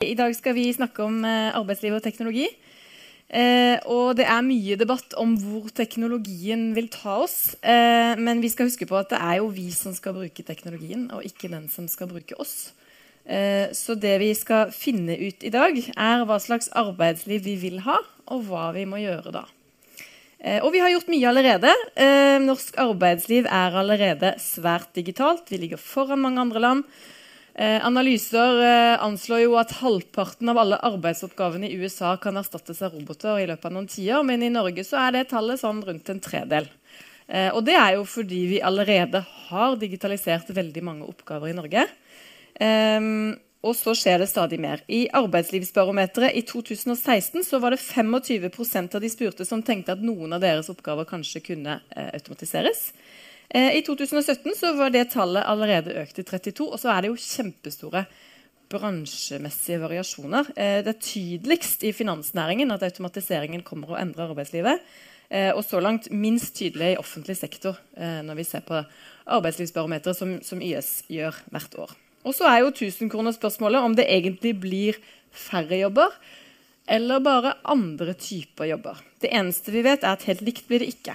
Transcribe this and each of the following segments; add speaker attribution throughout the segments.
Speaker 1: I dag skal vi snakke om eh, arbeidsliv og teknologi. Eh, og det er mye debatt om hvor teknologien vil ta oss. Eh, men vi skal huske på at det er jo vi som skal bruke teknologien, og ikke den som skal bruke oss. Eh, så det vi skal finne ut i dag, er hva slags arbeidsliv vi vil ha, og hva vi må gjøre da. Eh, og vi har gjort mye allerede. Eh, norsk arbeidsliv er allerede svært digitalt. Vi ligger foran mange andre land. Eh, analyser eh, anslår jo at halvparten av alle arbeidsoppgavene i USA kan erstattes av roboter i løpet av noen tiår, men i Norge så er det tallet sånn rundt en tredel. Eh, og det er jo fordi vi allerede har digitalisert veldig mange oppgaver i Norge. Ehm, og så skjer det stadig mer. I Arbeidslivsbarometeret i 2016 så var det 25% av de spurte som tenkte at noen av deres oppgaver kanskje kunne automatiseres. Eh, I 2017 så var det tallet allerede økt til 32, og så er det jo kjempestore bransjemessige variasjoner. Eh, det er tydeligst i finansnæringen at automatiseringen kommer å endre arbeidslivet. Eh, og så langt minst tydelig i offentlig sektor når vi ser på arbeidslivsbarometeret som, som YS gjør hvert år. Og så er jo tusenkronerspørsmålet om det egentlig blir færre jobber eller bare andre typer jobber. Det eneste vi vet, er at helt likt blir det ikke.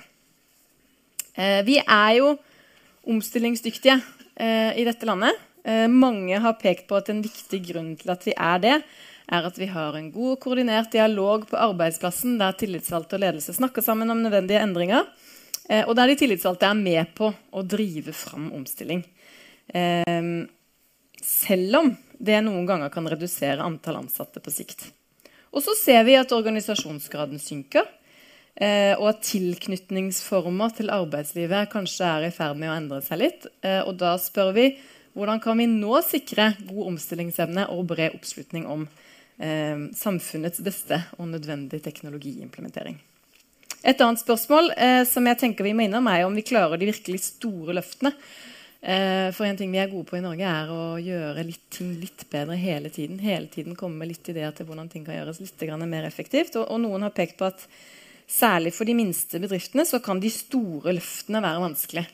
Speaker 1: Eh, vi er jo omstillingsdyktige eh, i dette landet. Eh, mange har pekt på at en viktig grunn til at vi er det, er at vi har en god og koordinert dialog på arbeidsplassen der tillitsvalgte og ledelse snakker sammen om nødvendige endringer, og der de tillitsvalgte er med på å drive fram omstilling. Selv om det noen ganger kan redusere antall ansatte på sikt. Og så ser vi at organisasjonsgraden synker. Eh, og at tilknytningsformer til arbeidslivet kanskje er i ferd med å endre seg litt. Eh, og da spør vi hvordan kan vi nå sikre god omstillingsevne og bred oppslutning om eh, samfunnets beste og nødvendig teknologiimplementering. Et annet spørsmål eh, som jeg tenker vi må innom, er om vi klarer de virkelig store løftene. Eh, for en ting vi er gode på i Norge, er å gjøre litt, ting litt bedre hele tiden. Hele tiden komme med litt ideer til hvordan ting kan gjøres litt mer effektivt. Og, og noen har pekt på at Særlig for de minste bedriftene så kan de store løftene være vanskelig.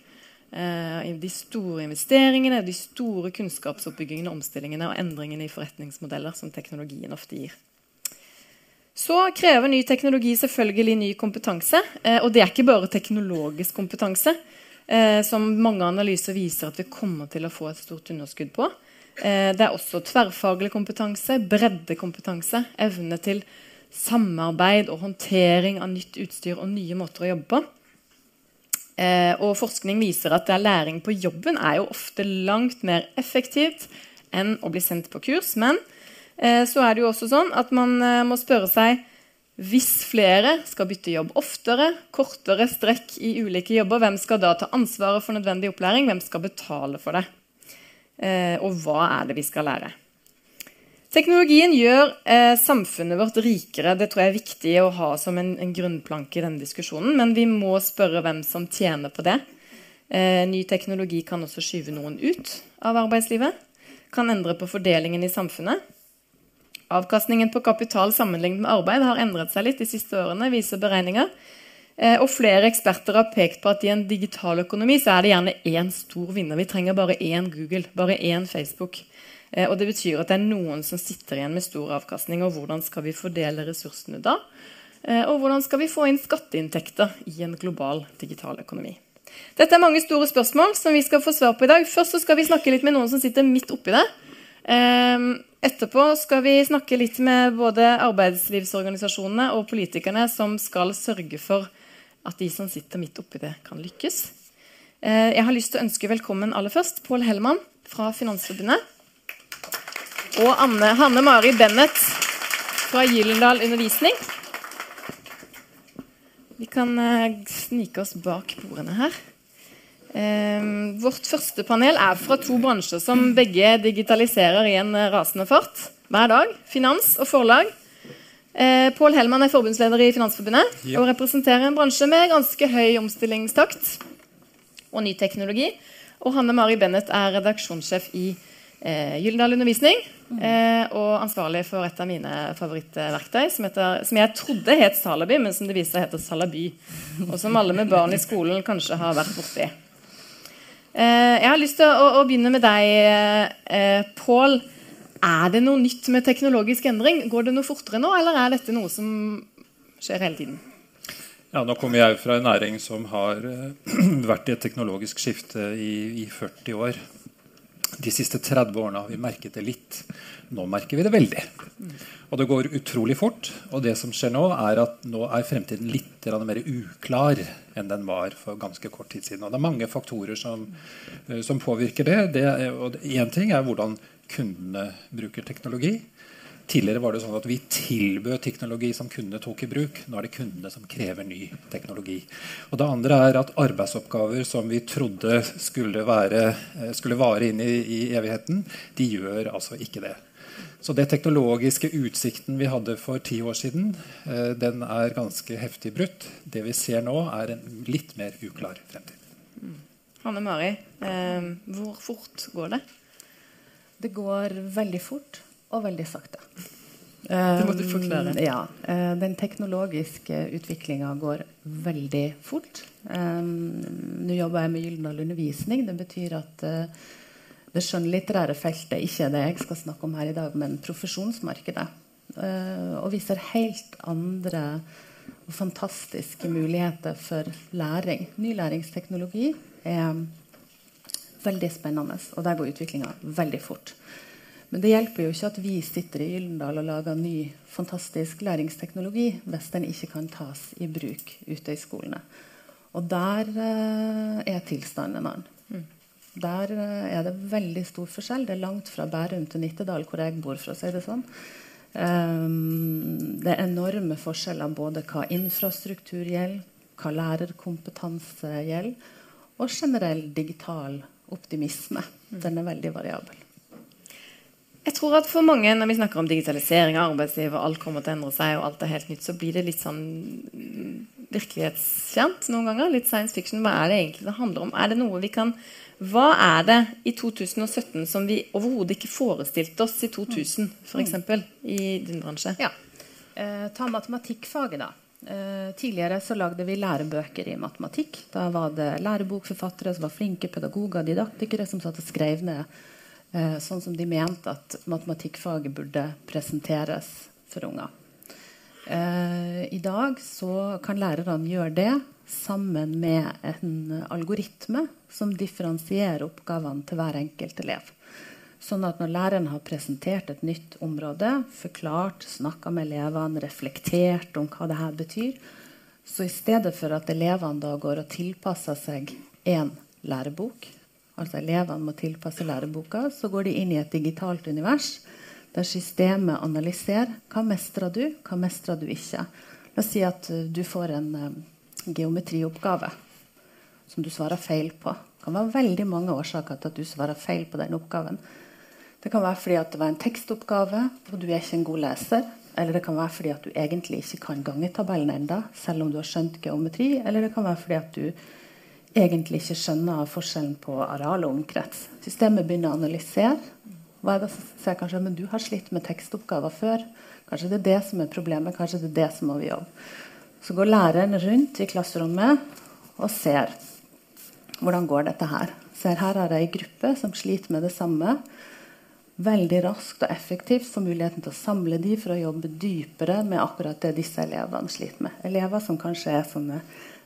Speaker 1: Eh, de store investeringene, de store kunnskapsoppbyggingene, omstillingene og endringene i forretningsmodeller som teknologien ofte gir. Så krever ny teknologi selvfølgelig ny kompetanse. Eh, og det er ikke bare teknologisk kompetanse, eh, som mange analyser viser at vi kommer til å få et stort underskudd på. Det er også tverrfaglig kompetanse, breddekompetanse, evne til samarbeid og håndtering av nytt utstyr og nye måter å jobbe på. Eh, og forskning viser at læring på jobben er jo ofte langt mer effektivt enn å bli sendt på kurs. Men eh, så er det jo også sånn at man eh, må spørre seg hvis flere skal bytte jobb oftere, kortere strekk i ulike jobber, hvem skal da ta ansvaret for nødvendig opplæring? Hvem skal betale for det? Eh, og hva er det vi skal lære? Teknologien gjør eh, samfunnet vårt rikere. Det tror jeg er viktig å ha som en, en, grunnplanke i denne diskusjonen. Men vi må spørre hvem som tjener på det. Eh, ny teknologi kan også skyve noen ut av arbeidslivet. Kan endre på fordelingen i samfunnet. Avkastningen på kapital sammenlignet med arbeid har endret seg litt de siste årene, viser beregninger. Eh, og flere eksperter har pekt på at i en digital økonomi så er det gjerne én stor vinner. Vi trenger bare én Google, bare én Facebook. Eh, og det betyr at det er noen som sitter igjen med stor avkastning. Og hvordan skal vi fordele ressursene da? Eh, og hvordan skal vi få inn skatteinntekter i en global digital økonomi? Dette er mange store spørsmål som vi skal få svar på i dag. Først skal vi snakke litt med noen som sitter midt oppi det. Ehm, etterpå skal vi snakke litt med både arbeidslivsorganisasjonene og politikerne som skal sørge for at de som sitter midt oppi det, kan lykkes. Eh, jeg har lyst til å ønske velkommen aller først Pål Hellemann fra Finansforbundet og Anne, Hanne Mari Bennett fra Gyllendal Undervisning. Vi kan uh, snike oss bak bordene her. Uh, vårt første panel er fra to bransjer som begge digitaliserer i en rasende fart hver dag. Finans og forlag. Eh, Pål Hellmann er forbundsleder i Finansforbundet ja. og representerer en bransje med ganske høy omstillingstakt og ny teknologi. Og Hanne Mari Bennett er redaksjonssjef i eh, Gyldendal Undervisning. Eh, og ansvarlig for et av mine favorittverktøy, som, heter, som jeg trodde het Salaby, men som det viser seg heter Salaby. Og som alle med barn i skolen kanskje har vært borti. Eh, jeg har lyst til å, å begynne med deg, eh, Pål. Er det noe nytt med teknologisk endring? Går det noe fortere nå, eller er dette noe som skjer hele tiden?
Speaker 2: Ja, Nå kommer jeg fra en næring som har uh, vært i et teknologisk skifte i, i 40 år. De siste 30 årene har vi merket det litt. Nå merker vi det veldig. Og det går utrolig fort. Og det som skjer nå, er at nå er fremtiden litt mer uklar enn den var for ganske kort tid siden. Og det er mange faktorer som, uh, som påvirker det. Én ting er hvordan kundene bruker teknologi. Tidligere var det sånn at vi tilbød teknologi som kundene tok i bruk. Nå er det kundene som krever ny teknologi. Og Det andre er at arbeidsoppgaver som vi trodde skulle, være, eh, skulle vare inn i, i, evigheten, de gjør altså ikke det. Så det teknologiske utsikten vi hadde for ti år siden, eh, den er ganske heftig brutt. Det vi ser nå, er en litt mer uklar fremtid.
Speaker 1: Mm. Hanne Mari, eh, hvor fort går det?
Speaker 3: Det går veldig fort og veldig sakte.
Speaker 1: Det må du forklare.
Speaker 3: Um, ja. Uh, den teknologiske utviklinga går veldig fort. Um, Nå jobber jeg med Gyldendal Undervisning. Det betyr at uh, det skjønnlitterære feltet ikke er det jeg skal snakke om her i dag, men profesjonsmarkedet. Uh, og vi ser helt andre og fantastiske muligheter for læring. Ny læringsteknologi er Veldig spennende. Og der går utviklinga veldig fort. Men det hjelper jo ikke at vi sitter i Gyldendal og lager ny, fantastisk læringsteknologi hvis den ikke kan tas i bruk ute i skolene. Og der uh, er tilstanden en annen. Mm. Der uh, er det veldig stor forskjell. Det er langt fra Bærum til Nittedal, hvor jeg bor. for å si Det sånn. Um, det er enorme forskjeller både hva infrastruktur gjelder, hva lærerkompetanse gjelder, og generell digital optimisme. Den er veldig variabel.
Speaker 1: Jeg tror at for mange, Når vi snakker om digitalisering av arbeidslivet, og alt kommer til å endre seg, og alt er helt nytt, så blir det litt sånn virkelighetskjent noen ganger. Litt science fiction. Hva er det egentlig det handler om? Er det noe vi kan Hva er det i 2017 som vi overhodet ikke forestilte oss i 2000, f.eks. i din bransje?
Speaker 3: Ja. Eh, ta matematikkfaget, da. Eh, tidligere så lagde vi lærebøker i matematikk. Da var det lærebokforfattere som var flinke pedagoger, didaktikere, som satt og skrev ned eh, sånn som de mente at matematikkfaget burde presenteres for unger. Eh, I dag så kan lærerne gjøre det sammen med en algoritme som differensierer oppgavene til hver enkelt elev. Sånn at når læreren har presentert et nytt område, forklart, snakka med elevene, reflektert om hva det her betyr, så i stedet for at elevene da går og tilpasser seg én lærebok, altså elevene må tilpasse læreboka, så går de inn i et digitalt univers der systemet analyserer hva mestrer du, hva mestrer du ikke. La oss si at uh, du får en um, geometrioppgave som du svarer feil på. Det kan være veldig mange årsaker til at du svarer feil på den oppgaven. Det kan være fordi at det var en tekstoppgave, og du er ikke en god leser. Eller det kan være fordi at du egentlig ikke kan gangetabellen enda, selv om du har skjønt geometri. Eller det kan være fordi at du egentlig ikke skjønner forskjellen på areal og omkrets. Systemet begynner å analysere. Hva er det som sier kanskje, men du har slitt med tekstoppgaver før. Kanskje det er det som er problemet. Kanskje det er det som må vi jobbe. Så går læreren rundt i klasserommet og ser hvordan går dette her. Ser her er det ei gruppe som sliter med det samme veldig raskt og effektivt får muligheten til å samle de for å jobbe dypere med akkurat det disse elevene sliter med. Elever som kanskje er sånne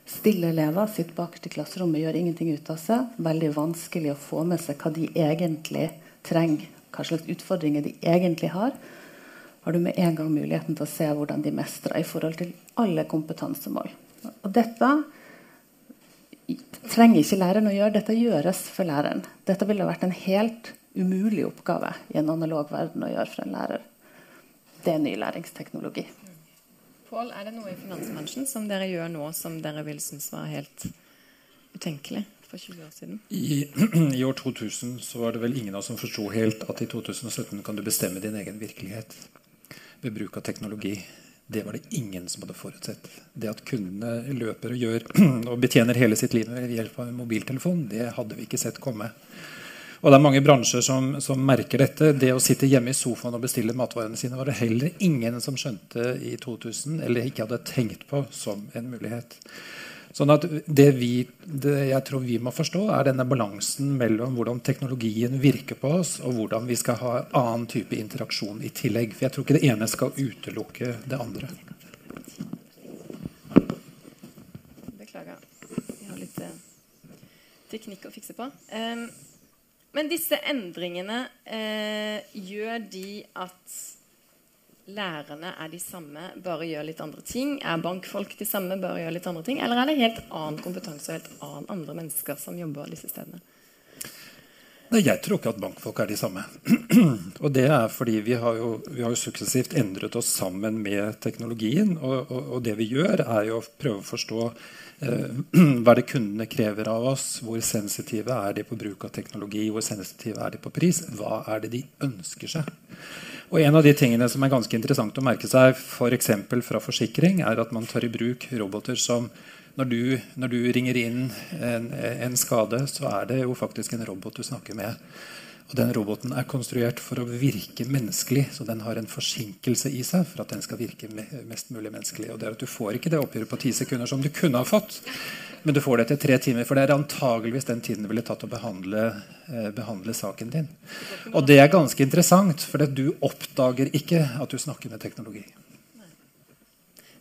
Speaker 3: stille elever, sitter bakerst i klasserommet, gjør ingenting ut av seg. Veldig vanskelig å få med seg hva de egentlig trenger, hva slags utfordringer de egentlig har. Har du med en gang muligheten til å se hvordan de mestrer i forhold til alle kompetansemål. Og dette trenger ikke læreren å gjøre, dette gjøres for læreren. Dette ville vært en helt umulig oppgave i en analog verden å gjøre for en lærer. Det er ny læringsteknologi.
Speaker 1: Pål, er det noe i finansbransjen som dere gjør nå som dere vil synes var helt utenkelig for 20 år siden?
Speaker 2: I, I, år 2000 så var det vel ingen av oss som forsto helt at i 2017 kan du bestemme din egen virkelighet ved bruk av teknologi. Det var det ingen som hadde forutsett. Det at kundene løper og gjør og betjener hele sitt liv ved hjelp av en mobiltelefon, det hadde vi ikke sett komme. Og det er mange bransjer som, som, merker dette. Det å sitte hjemme i sofaen og bestille matvarene sine var det heller ingen som skjønte i 2000, eller ikke hadde tenkt på som en mulighet. Sånn at det, vi, det jeg tror vi må forstå, er denne balansen mellom hvordan teknologien virker på oss, og hvordan vi skal ha annen type interaksjon i tillegg. For jeg tror ikke det ene skal utelukke det andre.
Speaker 1: Beklager. Vi har litt eh, teknikk å fikse på. Um, men disse endringene eh, gjør de at lærerne er de samme, bare gjør litt andre ting? Er bankfolk de samme, bare gjør litt andre ting? Eller er det helt annen kompetanse og helt annen andre mennesker som jobber disse stedene?
Speaker 2: Nei, Jeg tror ikke at bankfolk er de samme. og det er fordi vi har, jo, vi har jo suksessivt endret oss sammen med teknologien. Og, og, og, det vi gjør, er jo å prøve å forstå eh, hva det kundene krever av oss. Hvor sensitive er de på bruk av teknologi? Hvor sensitive er de på pris? Hva er det de ønsker seg? Og En av de tingene som er ganske interessant å merke seg for fra forsikring, er at man tar i bruk roboter som når du, når du ringer inn en, en, skade, så er det jo faktisk en robot du snakker med. Og den roboten er konstruert for å virke menneskelig, så den har en forsinkelse i seg for at den skal virke mest mulig menneskelig. Og det er at Du får ikke det oppgjøret på ti sekunder som du kunne ha fått. Men du får det etter tre timer, for det er antageligvis den tiden det ville tatt å behandle, eh, behandle, saken din. Og det er ganske interessant, for du oppdager ikke at du snakker med teknologi.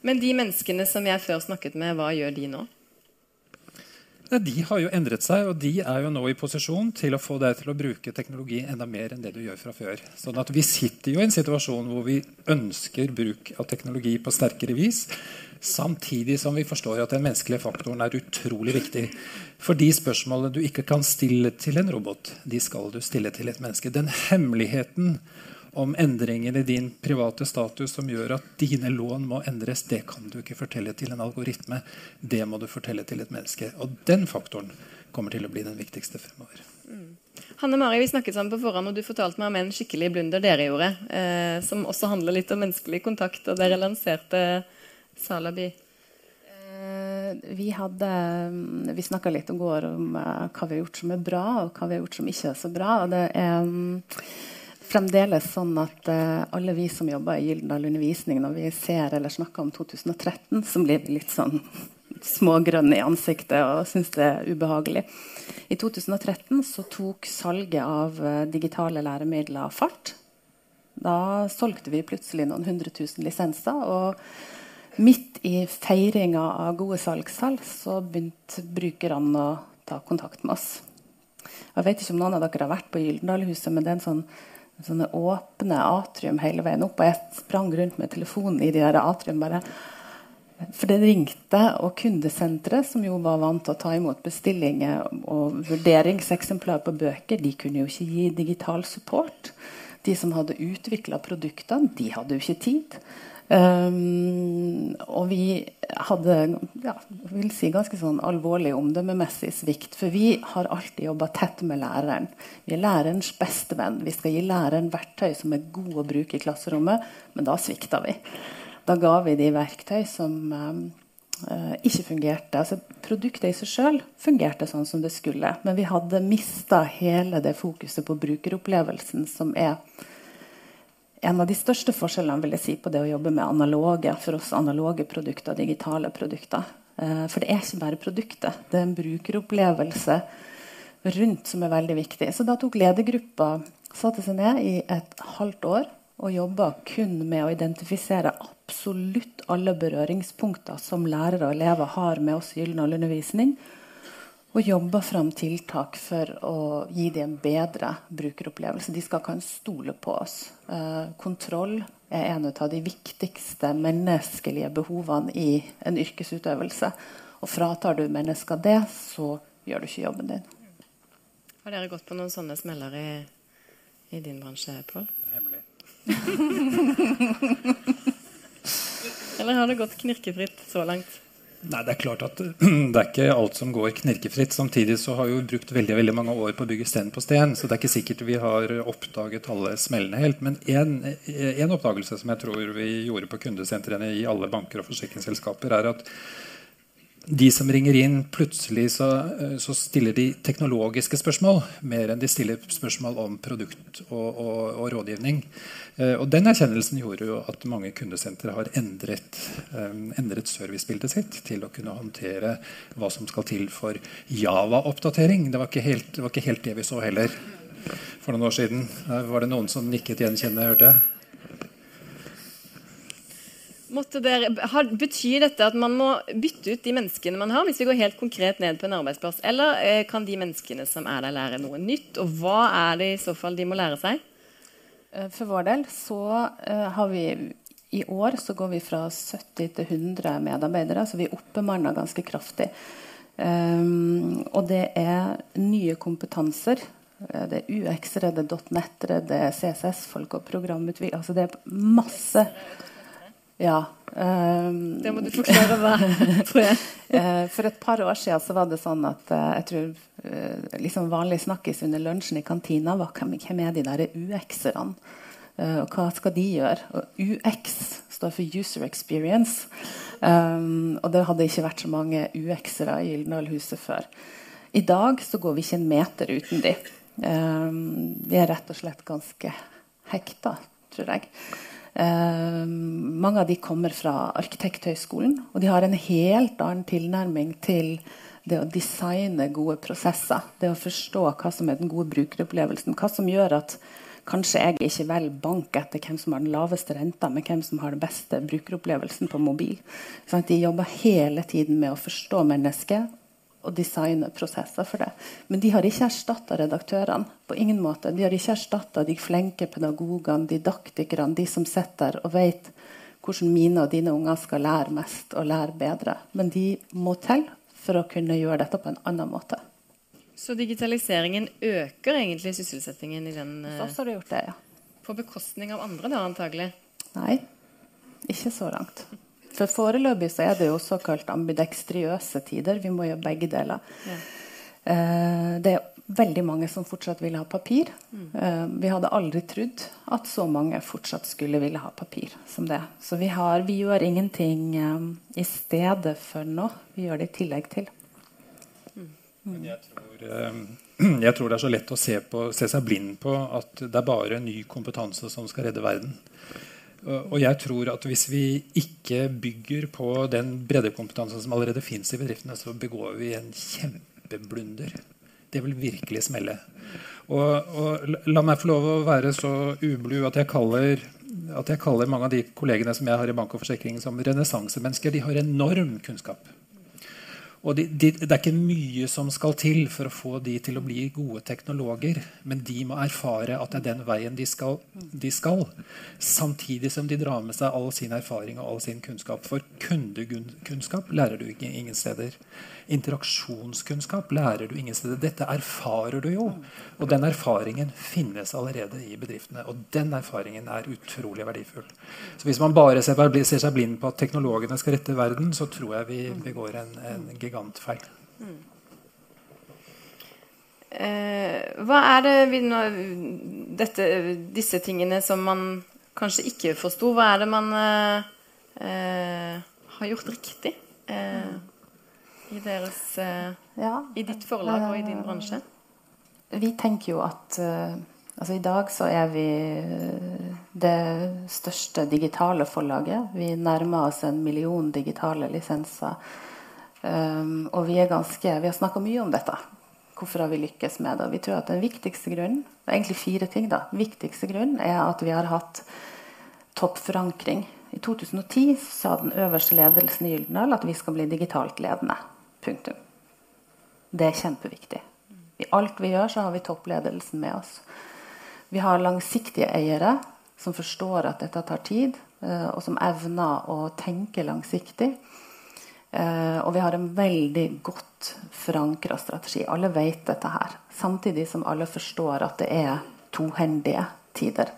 Speaker 1: Men de menneskene som jeg før snakket med, hva gjør de nå?
Speaker 2: Ja, de har jo endret seg, og de er jo nå i posisjon til å få deg til å bruke teknologi enda mer enn det du gjør fra før. Sånn at Vi sitter jo i en situasjon hvor vi ønsker bruk av teknologi på sterkere vis. Samtidig som vi forstår at den menneskelige faktoren er utrolig viktig. For de spørsmålene du ikke kan stille til en robot, de skal du stille til et menneske. Den hemmeligheten om endringen i din private status som gjør at dine lån må endres, det kan du ikke fortelle til en algoritme. Det må du fortelle til et menneske. Og den faktoren kommer til å bli den viktigste fremover. Mm.
Speaker 1: Hanne Mari, vi snakket sammen på forhånd, og du fortalte meg om en skikkelig blunder dere gjorde. Eh, som også handler litt om menneskelig kontakt. og Dere lanserte Salaby?
Speaker 3: Eh, vi hadde Vi snakka litt om går om uh, hva vi har gjort som er bra, og hva vi har gjort som ikke er så bra. Og det er um, fremdeles sånn at uh, alle vi som jobber i Gyldendal Undervisning, når vi ser eller snakker om 2013, så blir vi litt sånn smågrønne i ansiktet og syns det er ubehagelig. I 2013 så tok salget av uh, digitale læremidler fart. Da solgte vi plutselig noen hundre tusen lisenser. og midt i feiringa av gode salgstall så begynte brukerne å ta kontakt med oss. Jeg vet ikke om noen av dere har vært på Gyldendalhuset, men det er en sånn, sånne åpne atrium hele veien opp. Og jeg sprang rundt med telefonen i de der atrium bare for det ringte, og kundesenteret, som jo var vant til å ta imot bestillinger og vurderingseksemplar på bøker, de kunne jo ikke gi digital support. De som hadde utvikla produktene, de hadde jo ikke tid. Um, og vi hadde ja, vil si ganske sånn alvorlig omdømmemessig svikt. For vi har alltid jobba tett med læreren. Vi er lærerens beste venn. Vi skal gi læreren verktøy som er gode å bruke i klasserommet, men da svikta vi. Da ga vi de verktøy som um, ikke fungerte. Altså, produktet i seg sjøl fungerte sånn som det skulle, men vi hadde mista hele det fokuset på brukeropplevelsen som er en av de største forskjellene vil jeg si, på det å jobbe med analoge for oss analoge produkter, digitale produkter. Eh, for det er ikke bare produktet. Det er en brukeropplevelse rundt som er veldig viktig. Så da tok ledergruppa satte seg ned i et halvt år og jobba kun med å identifisere absolutt alle berøringspunkter som lærere og elever har med oss i Gyllenhall undervisning og jobber fram tiltak for å gi dem en bedre brukeropplevelse. De skal kunne stole på oss. Eh, kontroll er en av de viktigste menneskelige behovene i en yrkesutøvelse. Og fratar du mennesker det, så gjør du ikke jobben din.
Speaker 1: Har dere gått på noen sånne smeller i, i din bransje, Pål?
Speaker 2: Hemmelig.
Speaker 1: Eller har det gått knirkefritt så langt?
Speaker 2: Nei, Det er klart at det er ikke alt som går knirkefritt. Samtidig så har vi brukt veldig veldig mange år på å bygge sten på sten. Så det er ikke sikkert vi har oppdaget alle smellene helt. Men én oppdagelse som jeg tror vi gjorde på kundesentrene i alle banker og forsikringsselskaper, er at de som ringer inn, plutselig så, eh, så, stiller de teknologiske spørsmål mer enn de stiller spørsmål om produkt og, og, og rådgivning. Eh, og Den erkjennelsen gjorde jo at mange kundesentre har endret, eh, endret servicebildet sitt til å kunne håndtere hva som skal til for Java-oppdatering. Det, det var ikke helt det vi så heller for noen år siden. Var det noen som nikket gjenkjennende, hørte jeg?
Speaker 1: Dere, betyr dette at man må bytte ut de menneskene man har, hvis vi går helt konkret ned på en arbeidsplass? Eller eh, kan de menneskene som er der, lære noe nytt? Og hva er det i så fall de må lære seg?
Speaker 3: Eh, for vår del så eh, har vi i år så går vi fra 70 til 100 medarbeidere, så vi oppbemanner ganske kraftig. Um, og det er nye kompetanser. Det er UX-ere, det er .nett-ere, det er CSS-folk og programutvikling. Altså det er masse ja.
Speaker 1: Um, det må du forklare hva tror jeg.
Speaker 3: Eh, for et par år siden så var det sånn at uh, jeg tror uh, liksom vanlig snakkis under lunsjen i kantina var hvem, hvem er de der UX-erne? Og hva skal de gjøre? Og UX står for User Experience. Um, og det hadde ikke vært så mange UX-ere i Gyldendalhuset før. I dag så går vi ikke en meter uten de. Um, vi er rett og slett ganske hekta, tror jeg. Eh, mange av de kommer fra Arkitekthøgskolen, og de har en helt annen tilnærming til det å designe gode prosesser. Det å forstå hva som er den gode brukeropplevelsen. Hva som gjør at kanskje jeg ikke velger bank etter hvem som har den laveste renta, men hvem som har den beste brukeropplevelsen på mobil. Sånn de jobber hele tiden med å forstå mennesket og designe prosesser for det. Men de har ikke erstatta redaktørene. på ingen måte. De har ikke erstatta de flinke pedagogene, didaktikerne, de som sitter og vet hvordan mine og dine unger skal lære mest og lære bedre. Men de må til for å kunne gjøre dette på en annen måte.
Speaker 1: Så digitaliseringen øker egentlig sysselsettingen i den
Speaker 3: Så har det gjort det, ja.
Speaker 1: På bekostning av andre, da antagelig?
Speaker 3: Nei, ikke så langt. For foreløpig så er det jo såkalt ambidekstriøse tider. Vi må gjøre begge deler. Ja. Eh, det er veldig mange som fortsatt vil ha papir. Mm. Eh, vi hadde aldri trodd at så mange fortsatt skulle ville ha papir som det. Så vi, har, vi gjør ingenting eh, i stedet for nå. Vi gjør det i tillegg til.
Speaker 2: Mm. Men jeg tror, jeg tror, det er så lett å se, på, se seg blind på at det er bare ny kompetanse som skal redde verden. Og jeg tror at hvis vi ikke bygger på den breddekompetansen som allerede fins i bedriftene, så begår vi en kjempeblunder. Det vil virkelig smelle. Og, og, la meg få lov å være så ublu at jeg kaller, at jeg kaller mange av de kollegene som jeg har i bank og forsikring, som renessansemennesker. De har enorm kunnskap. Og de, de, Det er ikke mye som skal til for å få de til å bli gode teknologer. Men de må erfare at det er den veien de skal, de skal. Samtidig som de drar med seg all sin erfaring og all sin kunnskap. For kundekunnskap lærer du ikke ingen steder. Interaksjonskunnskap lærer du ingen steder. Dette erfarer du jo. Og den erfaringen finnes allerede i bedriftene. Og den erfaringen er utrolig verdifull. Så hvis man bare ser, seg blind på at teknologene skal rette verden, så tror jeg vi begår en, en gigantfeil. Mm.
Speaker 1: Eh, hva er det vi nå, dette, disse tingene som man kanskje ikke forsto? Hva er det man eh, eh har gjort riktig? Eh, i, deres, uh, ja. i ditt forlag og i din bransje?
Speaker 3: Vi tenker jo at uh, altså I dag så er vi det største digitale forlaget. Vi nærmer oss en million digitale lisenser. Um, og vi er ganske Vi har snakka mye om dette. Hvorfor har vi lykkes med det? Vi tror at den viktigste grunnen det er egentlig fire ting da, viktigste grunnen er at vi har hatt toppforankring. I 2010 sa den øverste ledelsen i Gyldendal at vi skal bli digitalt ledende. Punktum. Det er kjempeviktig. I alt vi gjør, så har vi toppledelsen med oss. Vi har langsiktige eiere som forstår at dette tar tid, eh, og som evner å tenke langsiktig. Eh, og vi har en veldig godt forankra strategi. Alle vet dette her. Samtidig som alle forstår at det er tohendige tider.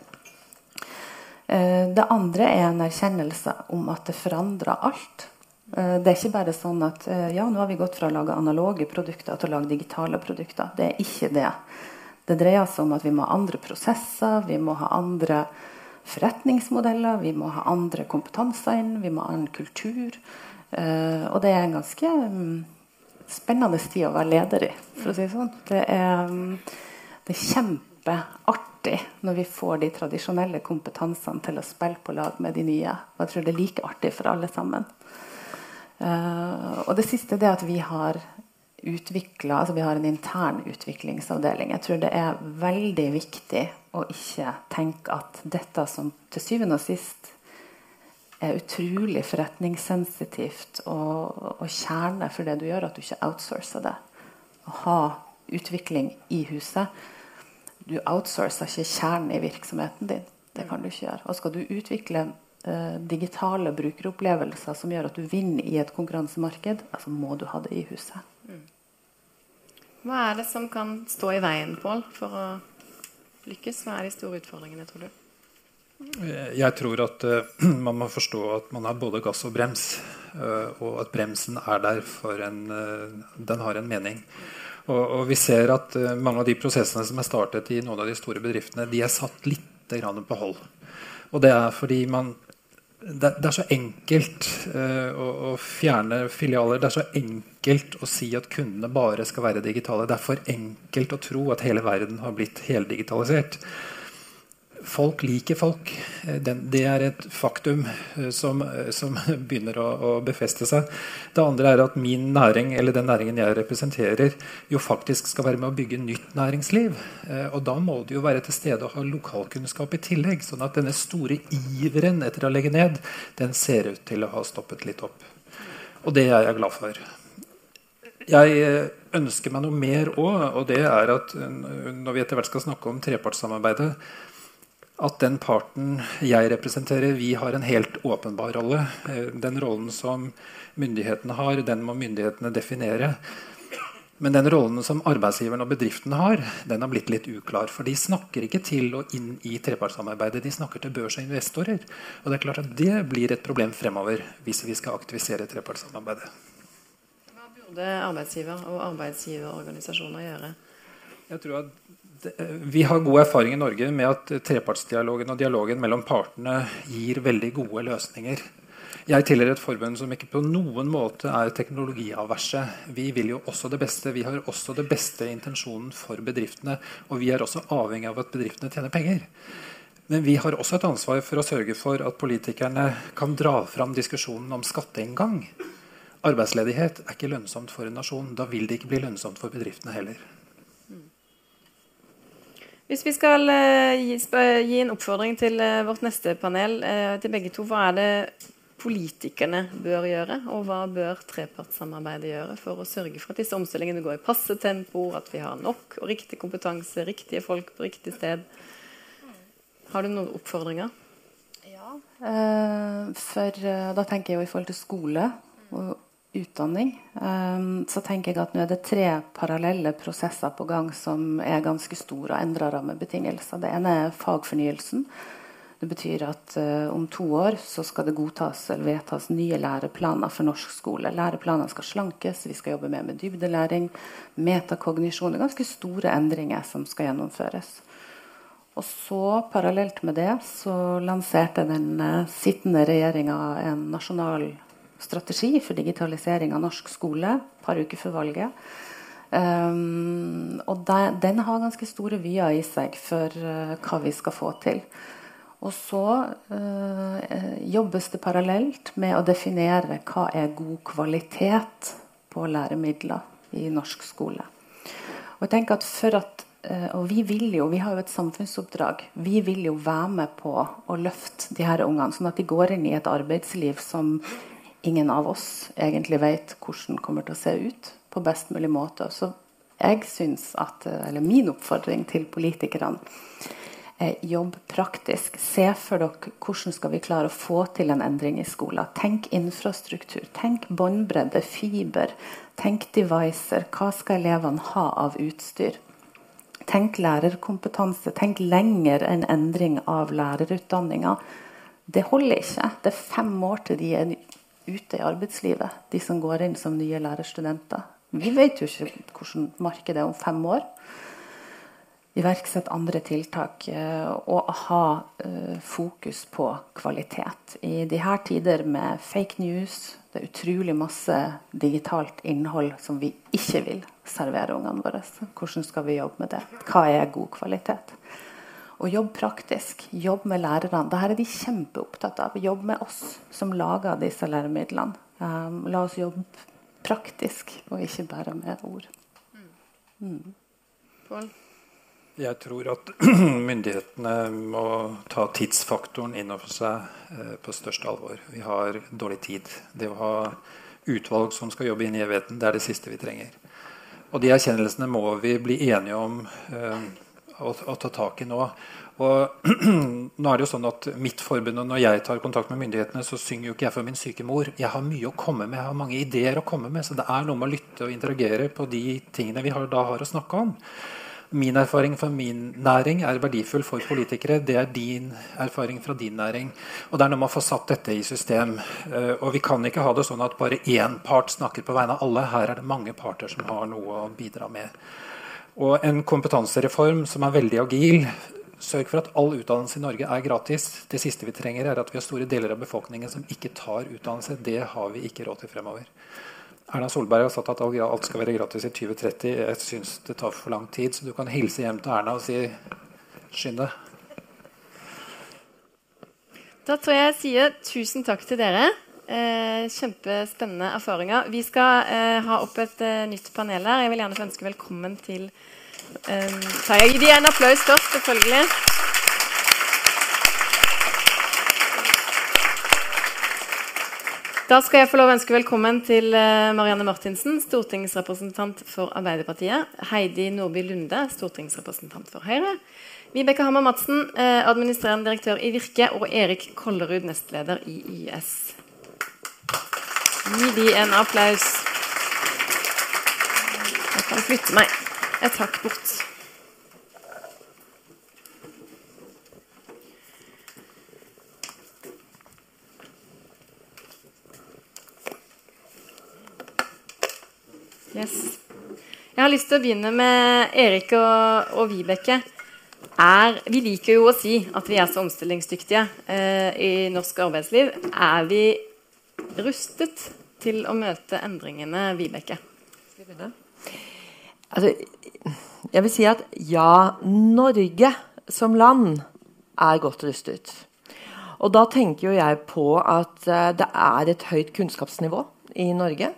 Speaker 3: Eh, det andre er en erkjennelse om at det forandrer alt. Eh, det er ikke bare sånn at ja, nå har vi gått fra å lage analoge produkter til å lage digitale produkter. Det er ikke det. Det dreier seg om at vi må ha andre prosesser, vi må ha andre forretningsmodeller, vi må ha andre kompetanser inn, vi må ha annen kultur. Uh, og det er en ganske um, spennende tid å være leder i, for å si det sånn. Det er, um, det er kjempeartig når vi får de tradisjonelle kompetansene til å spille på lag med de nye. Og jeg tror det er like artig for alle sammen. Uh, og det siste er at vi har utvikla altså Vi har en intern utviklingsavdeling. Jeg tror det er veldig viktig å ikke tenke at dette som til syvende og sist er utrolig forretningssensitivt og, og kjerne for det du gjør, at du ikke outsourcer det. Å ha utvikling i huset. Du outsourcer ikke kjernen i virksomheten din. Det kan du ikke gjøre. Og skal du utvikle eh, digitale brukeropplevelser som gjør at du vinner i et konkurransemarked, altså må du ha det i huset. Mm.
Speaker 1: Hva er det som kan stå i veien, Pål, for å lykkes? Hva er de store utfordringene, tror du?
Speaker 2: Jeg tror at uh, man må forstå at man har både gass og brems. Uh, og at bremsen er der for en Den har en mening. Og, og vi ser at mange av de prosessene som er startet i noen av de store bedriftene, de er satt litt på hold. Og det er fordi man det, det, er så enkelt å, å, fjerne filialer. Det er så enkelt å si at kundene bare skal være digitale. Det er for enkelt å tro at hele verden har blitt heldigitalisert folk liker folk. Eh, det er et faktum eh, som, eh, som begynner å, å, befeste seg. Det andre er at min næring, eller den næringen jeg representerer, jo faktisk skal være med å bygge nytt næringsliv. Og da må det jo være til stede å ha lokalkunnskap i tillegg. Sånn at denne store iveren etter å legge ned, den ser ut til å ha stoppet litt opp. Og det er jeg glad for. Jeg ønsker meg noe mer òg, og det er at når vi etter hvert skal snakke om trepartssamarbeidet, at den parten jeg representerer, vi har en helt åpenbar rolle. Eh, den rollen som myndighetene har, den må myndighetene definere. Men den rollen som arbeidsgiveren og bedriften har, den har blitt litt uklar. For de snakker ikke til og inn i trepartssamarbeidet, de snakker til børs og investorer. Og det er klart at det blir et problem fremover hvis vi skal aktivisere trepartssamarbeidet.
Speaker 1: Hva burde arbeidsgiver og arbeidsgiverorganisasjoner gjøre?
Speaker 2: Jeg tror at vi har god erfaring i Norge med at trepartsdialogen og dialogen mellom partene gir veldig gode løsninger. Jeg tilhører et forbund som ikke på noen måte er teknologiaverse. Vi vil jo også det beste. Vi har også det beste intensjonen for bedriftene. Og vi er også avhengig av at bedriftene tjener penger. Men vi har også et ansvar for å sørge for at politikerne kan dra fram diskusjonen om skatteinngang. Arbeidsledighet er ikke lønnsomt for en nasjon. Da vil det ikke bli lønnsomt for bedriftene heller.
Speaker 1: Hvis vi skal uh, gi, gi, en oppfordring til uh, vårt neste panel, uh, til begge to, hva er det politikerne bør gjøre, og hva bør trepartssamarbeidet gjøre for å sørge for at disse omstillingene går i passe tempo, at vi har nok og riktig kompetanse, riktige folk på riktig sted? Har du noen oppfordringer?
Speaker 3: Ja, for da tenker jeg jo i forhold til skole og utdanning, um, så tenker jeg at nå er det tre parallelle prosesser på gang som er ganske store og endrer rammebetingelser. Det ene er fagfornyelsen. Det betyr at uh, om to år så skal det godtas eller vedtas nye læreplaner for norsk skole. Læreplanene skal slankes, vi skal jobbe mer med dybdelæring, metakognisjon. Det er ganske store endringer som skal gjennomføres. Og så, parallelt med det, så lanserte den uh, sittende regjeringa en nasjonal strategi for digitalisering av norsk skole et par uker før valget. Um, og de, den har ganske store vyer i seg for uh, hva vi skal få til. Og så uh, jobbes det parallelt med å definere hva er god kvalitet på læremidler i norsk skole. Og jeg tenker at for at uh, og vi vil jo, vi har jo et samfunnsoppdrag. Vi vil jo være med på å løfte de her ungene, sånn at de går inn i et arbeidsliv som ingen av oss egentlig vet hvordan det kommer til å se ut på best mulig måte. Så jeg syns at, eller min oppfordring til politikerne er jobb praktisk. Se for dere hvordan skal vi klare å få til en endring i skolen. Tenk infrastruktur. Tenk båndbredde, fiber. Tenk devicer. Hva skal elevene ha av utstyr? Tenk lærerkompetanse. Tenk lenger enn endring av lærerutdanninga. Det holder ikke. Det er fem år til de er ute i arbeidslivet, de som går inn som nye lærerstudenter. Vi vet jo ikke hvordan markedet er om fem år. iverksette andre tiltak uh, og ha uh, fokus på kvalitet. I disse tider med fake news, det er utrolig masse digitalt innhold som vi ikke vil servere ungene våre. Hvordan skal vi jobbe med det? Hva er god kvalitet? Og jobb praktisk. Jobb med lærerne. Dette er de kjempeopptatt av. Jobb med oss som lager disse læremidlene. Um, la oss jobbe praktisk, og ikke bare med ord.
Speaker 1: Mm. Paul?
Speaker 2: Jeg tror at myndighetene må ta tidsfaktoren inn over seg eh, på største alvor. Vi har dårlig tid. Det å ha utvalg som skal jobbe inn i evigheten, det er det siste vi trenger. Og de erkjennelsene må vi bli enige om. Eh, å, å, ta tak i nå. Og nå er det jo sånn at mitt forbund, og Når jeg tar kontakt med myndighetene, så synger jo ikke jeg for min syke mor. Jeg har mye å komme med, jeg har mange ideer å komme med. Så det er noe med å lytte og interagere på de tingene vi har, da har å snakke om. Min erfaring fra min næring er verdifull for politikere. Det er din erfaring fra din næring. Og Det er noe med å få satt dette i system. Eh, og Vi kan ikke ha det sånn at bare én part snakker på vegne av alle. Her er det mange parter som har noe å bidra med. Og en kompetansereform som er veldig agil. Sørg for at all utdannelse i Norge er gratis. Det siste vi trenger, er at vi har store deler av befolkningen som ikke tar utdannelse. Det har vi ikke råd til fremover. Erna Solberg har sagt at alt skal være gratis i 2030. Jeg syns det tar for lang tid, så du kan hilse hjem til Erna og si skynd deg.
Speaker 1: Da tror jeg jeg sier tusen takk til dere. Eh, kjempespennende erfaringer. Vi skal eh, ha opp et eh, nytt panel her. Jeg vil gjerne få ønske velkommen til eh, Terje. Gi dem en applaus først, selvfølgelig. Da skal jeg få lov å ønske velkommen til eh, Marianne Martinsen, stortingsrepresentant for Arbeiderpartiet. Heidi Nordby Lunde, stortingsrepresentant for Høyre. Vibeke Hammer Madsen, eh, administrerende direktør i Virke. Og Erik Kollerud, nestleder i YS. Gi de en applaus. Jeg kan flytte meg et hakk bort. Yes. Jeg har lyst til å begynne med Erik og, og Vibeke. Er, vi liker jo å si at vi er så omstillingsdyktige eh, i norsk arbeidsliv. Er vi rustet til å møte endringene, Vibeke?
Speaker 4: Altså, jeg vil si at ja, Norge som land er godt rustet. Og da tenker jo jeg på at uh, det er et høyt kunnskapsnivå i Norge.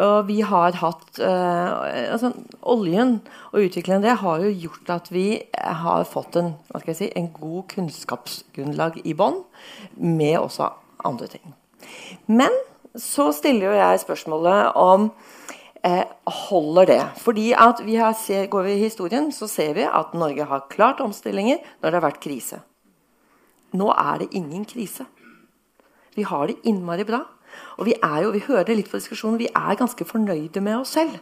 Speaker 4: Og vi har hatt uh, altså, Oljen og utviklingen det har jo gjort at vi har fått en, si, en god kunnskapsgrunnlag i bånn, med også andre ting. Men så stiller jo jeg spørsmålet om eh, holder det. Fordi at vi har, se, Går vi i historien, så ser vi at Norge har klart omstillinger når det har vært krise. Nå er det ingen krise. Vi har det innmari bra. Og vi er jo, vi hører det litt på diskusjonen, vi er ganske fornøyde med oss selv.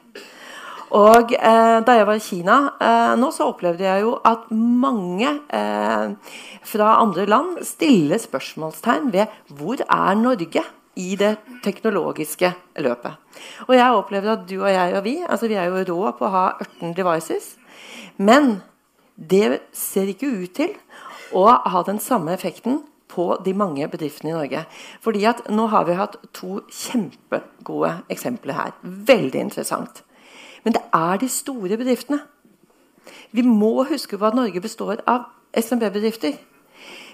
Speaker 4: Og eh, Da jeg var i Kina eh, nå, så opplevde jeg jo at mange eh, fra andre land stiller spørsmålstegn ved hvor er Norge i det teknologiske løpet. Og jeg opplever at du og jeg og vi altså vi er jo rå på å ha 18 devices. Men det ser ikke ut til å ha den samme effekten på de mange bedriftene i Norge. Fordi at nå har vi hatt to kjempegode eksempler her. Veldig interessant. Men det er de store bedriftene. Vi må huske på at Norge består av SMB-bedrifter.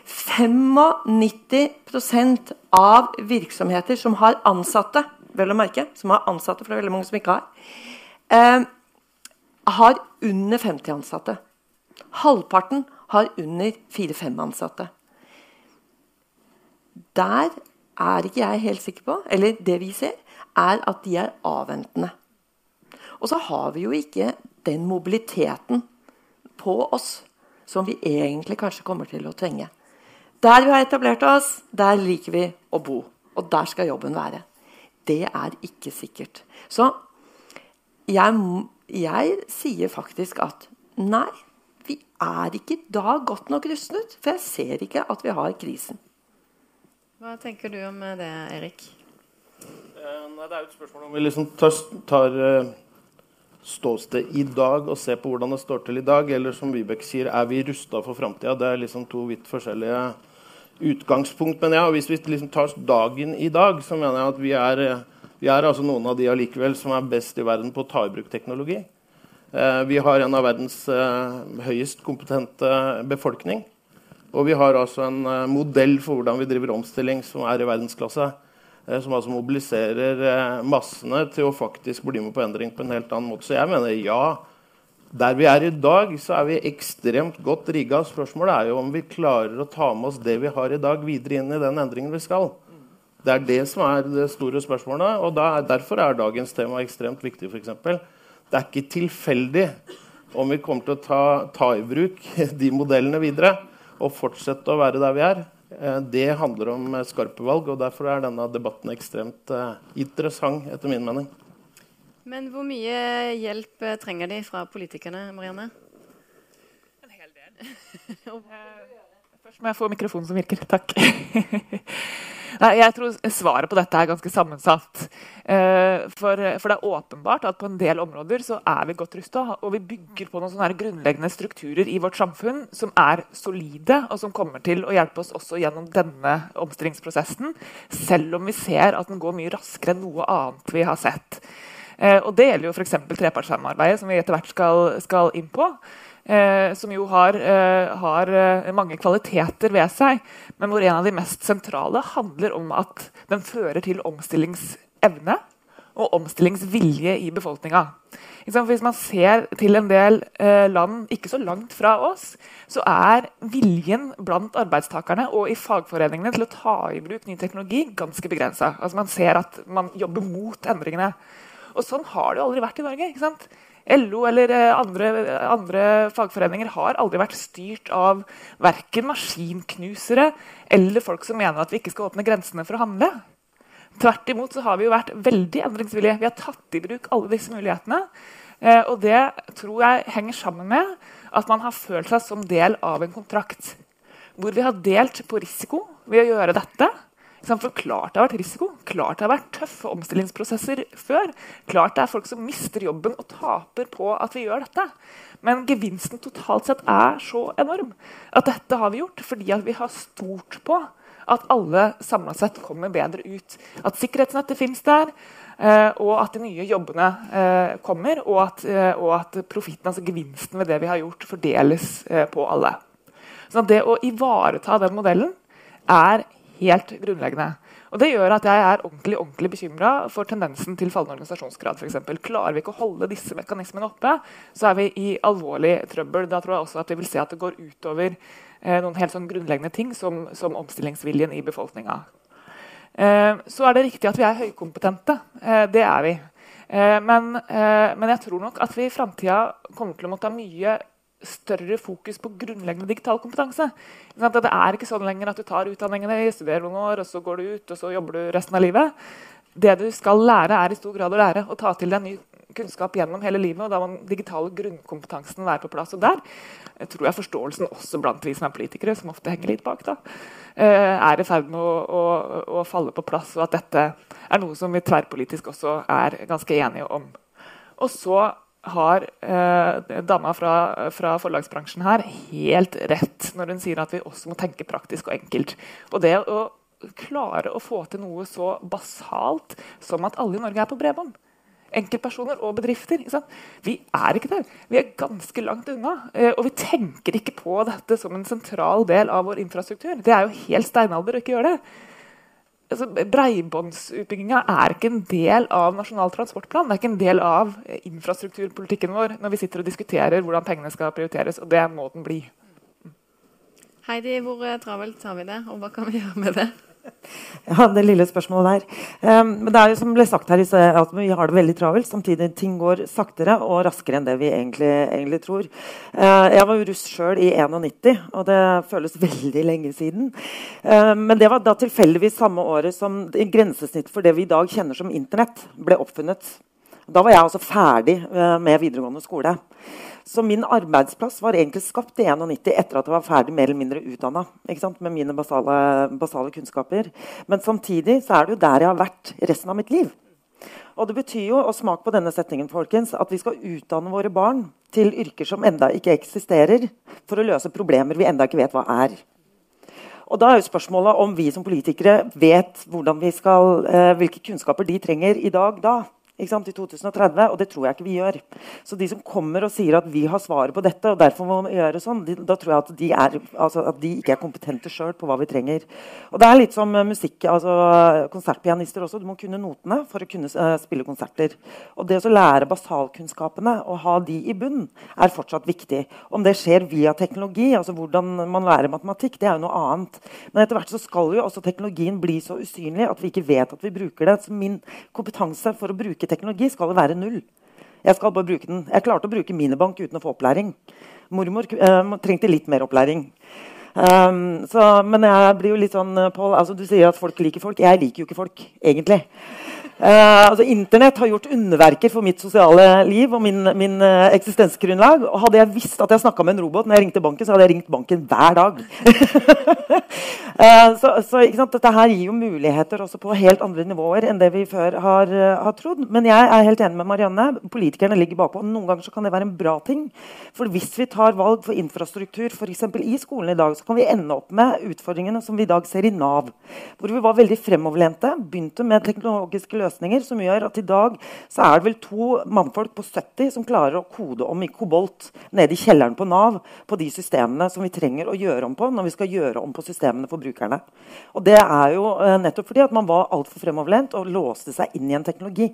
Speaker 4: 95% av virksomheter som har ansatte, vel å merke, som har ansatte, for det er veldig mange som ikke har, eh, har under 50 ansatte. Halvparten har under 4-5 ansatte. Der er ikke jeg helt sikker på, eller det vi ser, er at de er avventende. Og så har vi jo ikke den mobiliteten på oss som vi egentlig kanskje kommer til å trenge. Der vi har etablert oss, der liker vi å bo. Og der skal jobben være. Det er ikke sikkert. Så jeg, jeg sier faktisk at nei, vi er ikke da godt nok rustet. For jeg ser ikke at vi har krisen.
Speaker 1: Hva tenker du om det, Erik?
Speaker 5: Eh, nei, det er jo et spørsmål om vi liksom tar, tar uh, ståsted i dag og se på hvordan det står til i dag, eller som Vibeke sier, er vi rusta for framtida? Det er liksom to vidt forskjellige utgangspunkt. Men ja, hvis vi liksom tar dagen i dag, så mener jeg at vi er, vi er altså noen av de allikevel som er best i verden på å ta i bruk teknologi. Eh, vi har en av verdens eh, høyest kompetente befolkning. Og vi har altså en uh, modell for hvordan vi driver omstilling som er i verdensklasse. Uh, som altså mobiliserer uh, massene til å faktisk bli med på endring på en helt annen måte. Så jeg mener ja. Der vi er i dag, så er vi ekstremt godt rigga. Spørsmålet er jo om vi klarer å ta med oss det vi har i dag, videre inn i den endringen vi skal. Det er det som er det store spørsmålet. og er, Derfor er dagens tema ekstremt viktig. For eksempel. det er ikke tilfeldig om vi kommer til å ta, ta i bruk de modellene videre og fortsette å være der vi er, eh, det handler om eh, skarpe valg. og Derfor er denne debatten ekstremt eh, interessant, etter min mening.
Speaker 1: Men hvor mye hjelp trenger de fra politikerne, Marianne?
Speaker 6: En hel del. Først må jeg få mikrofonen som virker. Takk. Nei, jeg tror svaret på dette er ganske sammensatt. Eh, for, for, det er åpenbart at på en del områder så er vi godt rusta. Og vi bygger på noen sånne grunnleggende strukturer i vårt samfunn som er solide, og som kommer til å hjelpe oss også gjennom denne omstillingsprosessen. Selv om vi ser at den går mye raskere enn noe annet vi har sett. Eh, og det gjelder jo f.eks. trepartssamarbeidet, som vi etter hvert skal, skal inn på. Eh, som jo har, eh, har, eh, mange kvaliteter ved seg, men hvor en av de mest sentrale handler om at den fører til omstillingsevne og omstillingsvilje i befolkninga. Hvis man ser til en del eh, land ikke så langt fra oss, så er viljen blant arbeidstakerne og i fagforeningene til å ta i bruk ny teknologi ganske begrensa. Altså man ser at man jobber mot endringene. Og sånn har det jo aldri vært i Norge. LO eller eh, andre, andre, fagforeninger har aldri vært styrt av verken maskinknusere eller folk som mener at vi ikke skal åpne grensene for å handle. Tvert imot så har vi jo vært veldig endringsvillige. Vi har tatt i bruk alle disse mulighetene. Eh, og det tror jeg henger sammen med at man har følt seg som del av en kontrakt. Hvor vi har delt på risiko ved å gjøre dette. For klart det har vært risiko, klart det har vært tøffe omstillingsprosesser før. Klart det er folk som mister jobben og taper på at vi gjør dette. Men gevinsten totalt sett er så enorm at dette har vi gjort fordi vi har stort på at alle samla sett kommer bedre ut. At sikkerhetsnettet finnes der, eh, og at de nye jobbene eh, kommer. Og at, eh, og at profitten, altså gevinsten ved det vi har gjort, fordeles på alle. Så det å ivareta den modellen er helt grunnleggende. Og Det gjør at jeg er ordentlig ordentlig bekymra for tendensen til fallende organisasjonsgrad. For eksempel. Klarer vi ikke å holde disse mekanismene oppe, så er vi i alvorlig trøbbel. Da tror jeg også at vi vil se at det går utover eh, noen helt sånn grunnleggende ting som, som omstillingsviljen i befolkninga. Eh, så er det riktig at vi er høykompetente. Eh, det er vi. Eh, men, eh, men, jeg tror nok at vi i framtida kommer til å måtte ha mye større fokus på grunnleggende digital kompetanse. Det er ikke sånn lenger at du tar utdanningene, studerer noen år, og så går du ut og så jobber du resten av livet. Det du skal lære, er i stor grad å lære å ta til deg ny kunnskap gjennom hele livet. og Da må den digitale grunnkompetansen være på plass. Og der jeg tror jeg forståelsen også blant vi som er politikere, som ofte henger litt bak, da, eh, er i ferd med å, å, å falle på plass, og at dette er noe som vi tverrpolitisk også er ganske enige om. Og så har eh, dama fra, fra, forlagsbransjen her helt rett når hun sier at vi også må tenke praktisk og enkelt. Og det å klare å få til noe så basalt som at alle i Norge er på bredbånd. Enkeltpersoner og bedrifter. Vi er ikke der. Vi er ganske langt unna. Eh, og vi tenker ikke på dette som en sentral del av vår infrastruktur. Det er jo helt steinalder å ikke gjøre det altså, Bredbåndsutbygginga er ikke en del av Nasjonal transportplan. Det er ikke en del av infrastrukturpolitikken vår når vi sitter og diskuterer hvordan pengene skal prioriteres. Og det må den bli.
Speaker 1: Heidi, hvor travelt har vi det, og hva kan vi gjøre med det?
Speaker 7: Ja, det lille spørsmålet der. Um, men det er jo som ble sagt her at Vi har det veldig travelt. Samtidig ting går saktere og raskere enn det vi egentlig, egentlig tror. Uh, jeg var jo russ sjøl i 91, og det føles veldig lenge siden. Uh, men det var da tilfeldigvis samme året som grensesnitt for det vi i dag kjenner som Internett, ble oppfunnet. Da var jeg altså ferdig uh, med videregående skole. Så min arbeidsplass var egentlig skapt i 91 etter at jeg var ferdig mer eller mindre utdanna med mine basale, basale, kunnskaper. Men samtidig så er det jo der jeg har vært resten av mitt liv. Og det betyr jo, og smak på denne setningen, folkens, at vi skal utdanne våre barn til yrker som enda ikke eksisterer, for å løse problemer vi enda ikke vet hva er. Og da er jo spørsmålet om vi som politikere vet vi skal, eh, hvilke kunnskaper de trenger i dag da i 2030, og det tror jeg ikke vi gjør. Så de som kommer og sier at vi har svaret på dette, og derfor må vi gjøre sånn, de, da tror jeg at de, er, altså, at de ikke er kompetente sjøl på hva vi trenger. Og det er litt som musikk, altså konsertpianister også. Du må kunne notene for å kunne uh, spille konserter. Og det å lære basalkunnskapene og ha de i bunn er fortsatt viktig. Om det skjer via teknologi, altså hvordan man lærer matematikk, det er jo noe annet. Men etter hvert så skal jo også teknologien bli så usynlig at vi ikke vet at vi bruker det. Så min kompetanse for å bruke teknologi skal være null. Jeg skal bare bruke den. Jeg klarte å bruke minibank uten å få opplæring. Mormor uh, trengte litt mer opplæring. Um, så, men jeg blir jo litt sånn, Paul, altså Du sier at folk liker folk. Jeg liker jo ikke folk, egentlig. Uh, altså Internett har gjort underverker for mitt sosiale liv og min, min uh, eksistensgrunnlag. Og hadde jeg visst at jeg snakka med en robot når jeg ringte banken, så hadde jeg ringt banken hver dag. uh, så, så Dette her gir jo muligheter også på helt andre nivåer enn det vi før har, har, trodd. Men jeg er helt enig med Marianne. Politikerne ligger bakpå. Noen ganger så kan det være en bra ting. For hvis vi tar valg for infrastruktur f.eks. i skolen i dag, så kan vi ende opp med utfordringene som vi i dag ser i Nav. Hvor vi var veldig fremoverlente, begynte med teknologiske løsninger som gjør at i dag så er det vel to mannfolk på 70 som klarer å kode om i kobolt nede i kjelleren på Nav på de systemene som vi trenger å gjøre om på når vi skal gjøre om på systemene for brukerne. Og Det er jo eh, nettopp fordi at man var altfor fremoverlent og låste seg inn i en teknologi.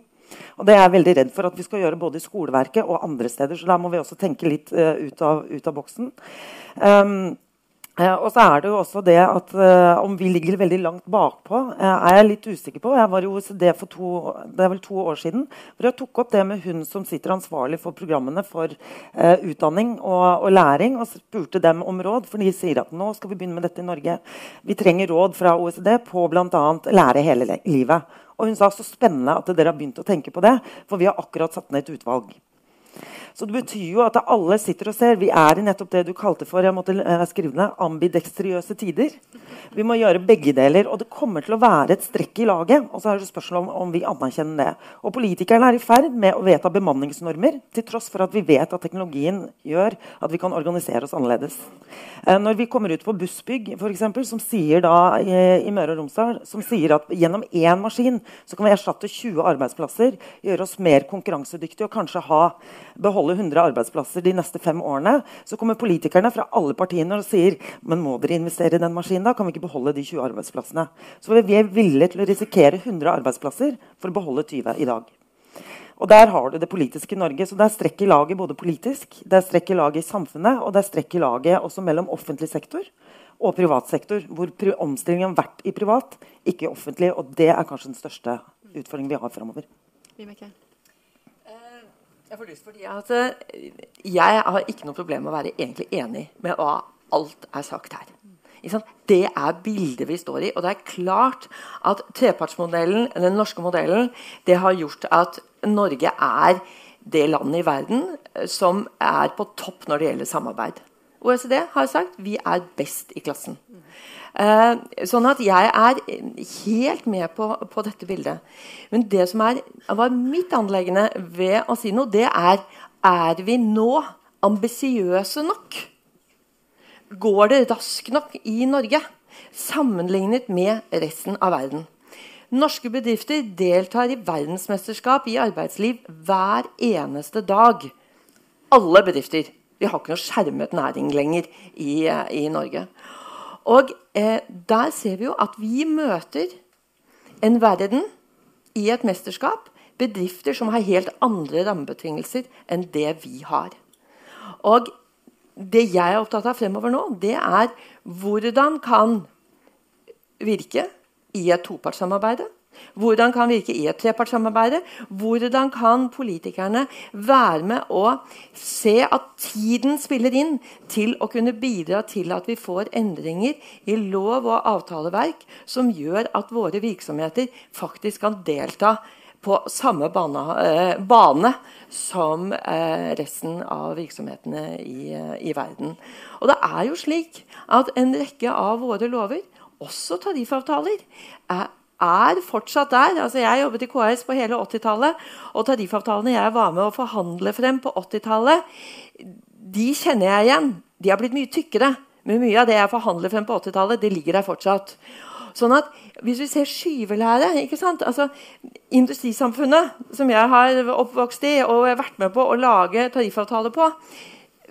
Speaker 7: Og Det er jeg veldig redd for at vi skal gjøre både i skoleverket og andre steder. Så der må vi også tenke litt uh, ut, av, ut, av, boksen. Um, og så er det jo også det at eh, Om vi ligger veldig langt bakpå, eh, er jeg litt usikker på. Jeg var i OECD for to, det er vel to år siden hvor jeg tok opp det med hun som sitter ansvarlig for programmene for eh, utdanning og, og, læring, og spurte dem om råd. For de sier at nå skal vi begynne med dette i Norge. Vi trenger råd fra OECD på bl.a. lære hele livet. Og hun sa så spennende at dere har begynt å tenke på det, for vi har akkurat satt ned et utvalg. Så det betyr jo at alle sitter og ser. Vi er i nettopp det du kalte for jeg måtte eh, skrive ned, ambidekstriøse tider. Vi må gjøre begge deler. Og det kommer til å være et strekk i laget. Og så er det spørsmål om, om vi anerkjenner det. Og politikerne er i ferd med å vedta bemanningsnormer, til tross for at vi vet at teknologien gjør at vi kan organisere oss annerledes. Eh, når vi kommer ut på Bussbygg, for eksempel, som sier da i, i Møre og Romsdal som sier at gjennom én maskin så kan vi erstatte 20 arbeidsplasser, gjøre oss mer konkurransedyktige og kanskje ha beholde 100 arbeidsplasser de neste fem årene, så kommer politikerne fra alle partiene og sier men må dere investere i den maskinen da? Kan vi ikke beholde de 20 arbeidsplassene? Så vi er villige til å risikere 100 arbeidsplasser for å beholde 20 i dag. Og Der har du det politiske Norge. så Det er strekk i laget både politisk, det er strekk i laget i samfunnet, og det er strekk i laget også mellom offentlig sektor og privat sektor. Hvor omstillingen har vært i privat, ikke i offentlig. Og det er kanskje den største utfordringen vi har framover.
Speaker 4: Jeg får lyst fordi at eh, jeg har ikke noe problem med å være egentlig enig med hva alt er sagt her. Det er bildet vi står i. Og det er klart at trepartsmodellen, den norske modellen, det har gjort at Norge er det landet i verden eh, som er på topp når det gjelder samarbeid. OECD har sagt vi er best i klassen. Uh, sånn at jeg er helt med på, på, dette bildet. Men det som er, var mitt anleggende ved å si noe, det er Er vi nå ambisiøse nok? Går det raskt nok i Norge sammenlignet med resten av verden? Norske bedrifter deltar i verdensmesterskap i arbeidsliv hver eneste dag. Alle bedrifter. Vi har ikke noe skjermet næring lenger i, i Norge. Og eh, der ser vi jo at vi møter en verden i et mesterskap. Bedrifter som har helt andre rammebetingelser enn det vi har. Og det jeg er opptatt av fremover nå, det er hvordan kan virke i et topartssamarbeid hvordan kan virke i et trepartssamarbeid? Hvordan kan politikerne være med å se at tiden spiller inn til å kunne bidra til at vi får endringer i lov og avtaleverk som gjør at våre virksomheter faktisk kan delta på samme bane, eh, bane som eh, resten av virksomhetene i, i verden. Og det er jo slik at en rekke av våre lover, også tariffavtaler, er er fortsatt der. Altså, jeg jobbet i KS på hele 80-tallet, og tariffavtalene jeg var med å forhandle frem på 80-tallet, de kjenner jeg igjen. De har blitt mye tykkere. Men mye av det jeg forhandler frem på 80-tallet, det ligger der fortsatt. Sånn at Hvis vi ser skyvelære ikke sant? Altså, Industrisamfunnet, som jeg har oppvokst i og vært med på å lage tariffavtaler på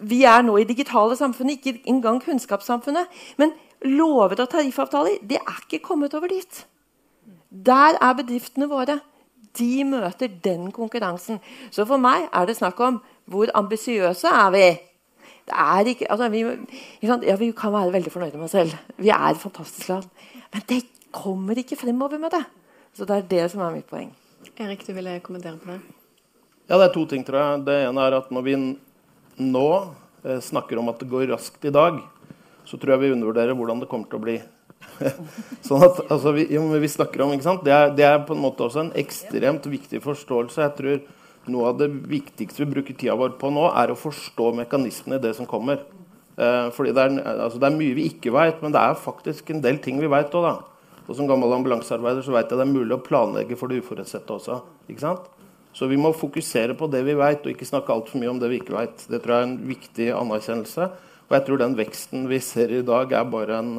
Speaker 4: Vi er nå i digitale samfunnet, ikke engang kunnskapssamfunnet. Men lover og tariffavtaler det er ikke kommet over dit. Der er bedriftene våre. De møter den konkurransen. Så for meg er det snakk om hvor ambisiøse er vi? Det er ikke, altså vi, ja, vi kan være veldig fornøyde med oss selv. Vi er et fantastisk land. Men det kommer ikke fremover med det. Så det er det som er mitt poeng.
Speaker 1: Erik, du ville kommentere på det?
Speaker 5: Ja, det er to ting, tror jeg. Det ene er at når vi nå eh, snakker om at det går raskt i dag, så tror jeg vi undervurderer hvordan det kommer til å bli. sånn at, altså, vi, jo, vi snakker om, ikke sant? Det er, det er, på en måte også en ekstremt viktig forståelse. Jeg tror noe av det viktigste vi bruker tida vår på nå, er å forstå mekanismene i det som kommer. Eh, fordi det er, altså, det er, mye vi ikke vet, men det er faktisk en del ting vi vet òg, Og som gammel ambulansearbeider så vet jeg det er mulig å planlegge for det uforutsette også. ikke sant? Så vi må fokusere på det vi vet, og ikke snakke altfor mye om det vi ikke vet. Det tror jeg er en viktig anerkjennelse. Og jeg tror den veksten vi ser i dag, er bare en,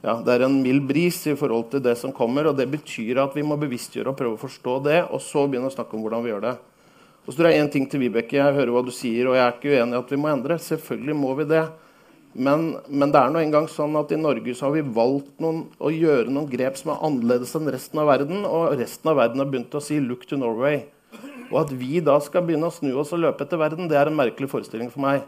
Speaker 5: ja, det er en mild bris i forhold til det som kommer. og Det betyr at vi må bevisstgjøre og prøve å forstå det, og så begynne å snakke om hvordan vi gjør det. Og så tror jeg en ting til Vibeke. Jeg hører hva du sier, og jeg er ikke uenig i at vi må endre. Selvfølgelig må vi det. Men, men, det er nå engang sånn at i Norge så har vi valgt noen, å gjøre noen grep som er annerledes enn resten av verden. Og resten av verden har begynt å si 'look to Norway'. Og at vi da skal begynne å snu oss og løpe etter verden, det er en merkelig forestilling for meg.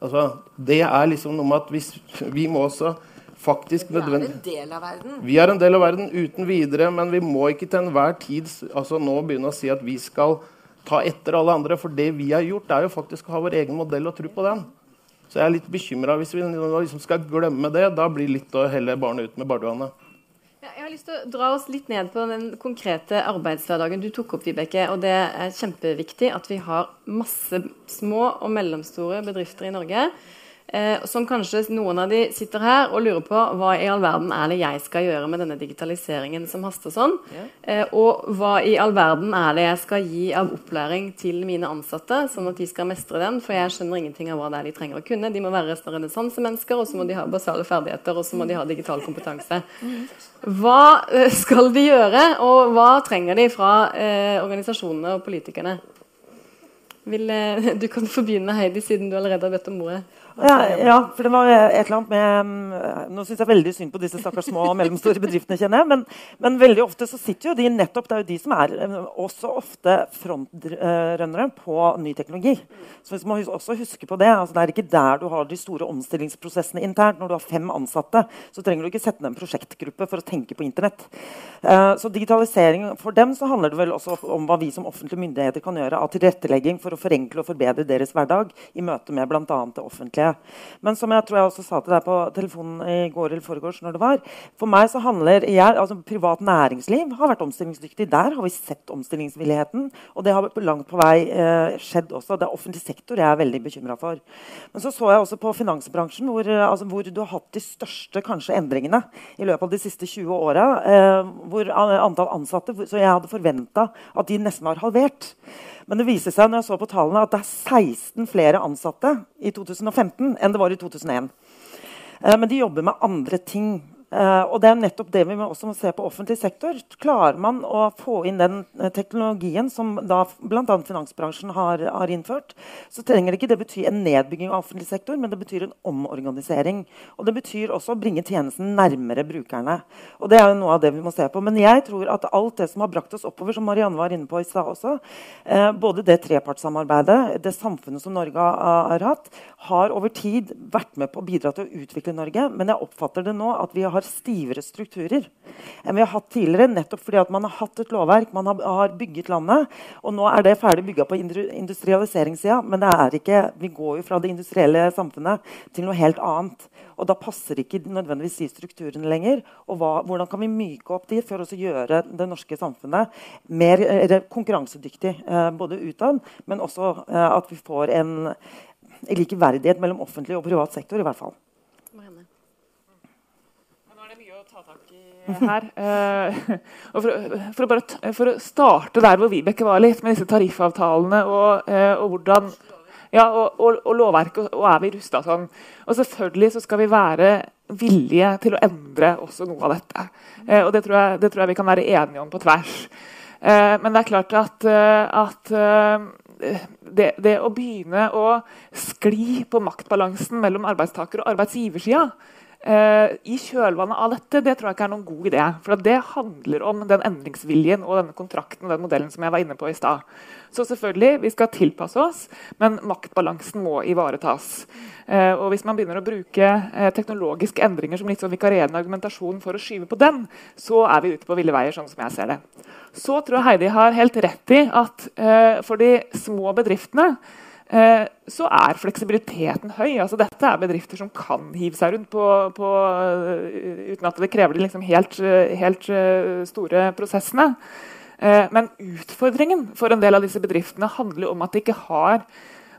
Speaker 5: Altså, det er liksom noe med at hvis, vi må også faktisk nødvendig...
Speaker 4: Vi er en del av verden.
Speaker 5: Vi er en del av verden uten videre, men vi må ikke til enhver tid altså nå begynne å si at vi skal ta etter alle andre. For det vi har gjort, er jo faktisk å ha vår egen modell og tro på den. Så jeg er litt bekymra hvis vi liksom skal glemme det. Da blir det litt å helle barnet ut med bardevannet.
Speaker 1: Ja, jeg har lyst til å dra oss litt ned på den konkrete arbeidshverdagen du tok opp, Vibeke. Og det er kjempeviktig at vi har masse små og mellomstore bedrifter i Norge Eh, som kanskje noen av de sitter her og lurer på hva i all verden er det jeg skal gjøre med denne digitaliseringen som haster sånn? Ja. Eh, og hva i all verden er det jeg skal gi av opplæring til mine ansatte, sånn at de skal mestre den? For jeg skjønner ingenting av hva det er de trenger å kunne. De må være renessansemennesker, og så må de ha basale ferdigheter, og så må de ha digital kompetanse. Hva eh, skal de gjøre, og hva trenger de fra eh, organisasjonene og politikerne? Vil, eh, du kan få begynne, Heidi, siden du allerede har bedt om ordet.
Speaker 7: Ja, ja, for det var et eller annet med mm, Nå syns jeg veldig synd på disse stakkars små og mellomstore bedriftene, kjenner jeg. Men, men, veldig ofte så sitter jo de nettopp Det er jo de som er mm, også ofte frontrønnere på ny teknologi. Så vi må også huske på det. Altså, det er ikke der du har de store omstillingsprosessene internt. Når du har fem ansatte, så trenger du ikke sette ned en prosjektgruppe for å tenke på Internett. Uh, så digitalisering for dem så handler det vel også om hva vi som offentlige myndigheter kan gjøre av tilrettelegging for å forenkle og forbedre deres hverdag i møte med bl.a. det offentlige. Men som jeg tror jeg også sa til deg på telefonen i går eller foregårs når det var, for meg så handler jeg, altså Privat næringsliv har vært omstillingsdyktig. Der har vi sett omstillingsvilligheten. Og det har langt på vei eh, skjedd også. Det er offentlig sektor jeg er veldig bekymra for. Men så så jeg også på finansbransjen, hvor, eh, altså, hvor, du har hatt de største kanskje endringene i løpet av de siste 20 åra. Eh, hvor antall ansatte Så jeg hadde forventa at de nesten var halvert. Men det viser seg når jeg så på tallene at det er 16 flere ansatte i 2015 enn det var i 2001. Eh, men de jobber med andre ting. Uh, og det er nettopp det vi også må se på offentlig sektor. Klarer man å få inn den uh, teknologien som da bl.a. finansbransjen har, har, innført, så trenger det ikke det bety en nedbygging av offentlig sektor, men det betyr en omorganisering. Og det betyr også å bringe tjenesten nærmere brukerne. Og det er jo noe av det vi må se på. Men jeg tror at alt det som har brakt oss oppover, som Marianne var inne på i stad også, uh, både det trepartssamarbeidet, det samfunnet som Norge har, har hatt, har over tid vært med på å bidra til å utvikle Norge. Men jeg oppfatter det nå at vi har har stivere strukturer enn vi har hatt tidligere. Nettopp fordi at man har hatt et lovverk, man har, bygget landet. Og nå er det ferdig bygga på industrialiseringssida, men det er ikke, vi går jo fra det industrielle samfunnet til noe helt annet. Og da passer ikke nødvendigvis de strukturene lenger. Og hva, hvordan kan vi myke opp de for å gjøre det norske samfunnet mer eh, konkurransedyktig? Eh, både utad, men også eh, at vi får en likeverdighet mellom offentlig og privat sektor. i hvert fall.
Speaker 6: Ta tak i her. Uh, for, for, å bare, for, å starte der hvor Vibeke var litt, med disse tariffavtalene og, uh, og hvordan ja, og, og, og lovverket, og er vi rusta sånn? Og selvfølgelig så skal vi være villige til å endre også noe av dette. Eh, og det tror, jeg, det tror, jeg, vi kan være enige om på tvers. men det er klart at, at det, det, å begynne å skli på maktbalansen mellom arbeidstaker- og arbeidsgiversida I kjølvannet av dette det tror jeg ikke er noen god idé. For det handler om den endringsviljen og denne kontrakten og den modellen som jeg var inne på i stad. Så selvfølgelig, vi skal tilpasse oss, men maktbalansen må ivaretas. Uh, og hvis man begynner å bruke uh, teknologiske endringer som litt sånn vikarierende argumentasjon for å skyve på den, så er vi ute på ville veier, sånn som jeg ser det. Så tror jeg Heidi har helt rett i at for de små bedriftene Eh, så er fleksibiliteten høy. Altså, dette er bedrifter som kan hive seg rundt på, på, eh, uten at det krever de liksom helt, eh, helt, store prosessene. Men utfordringen for en del av disse bedriftene handler om at de ikke har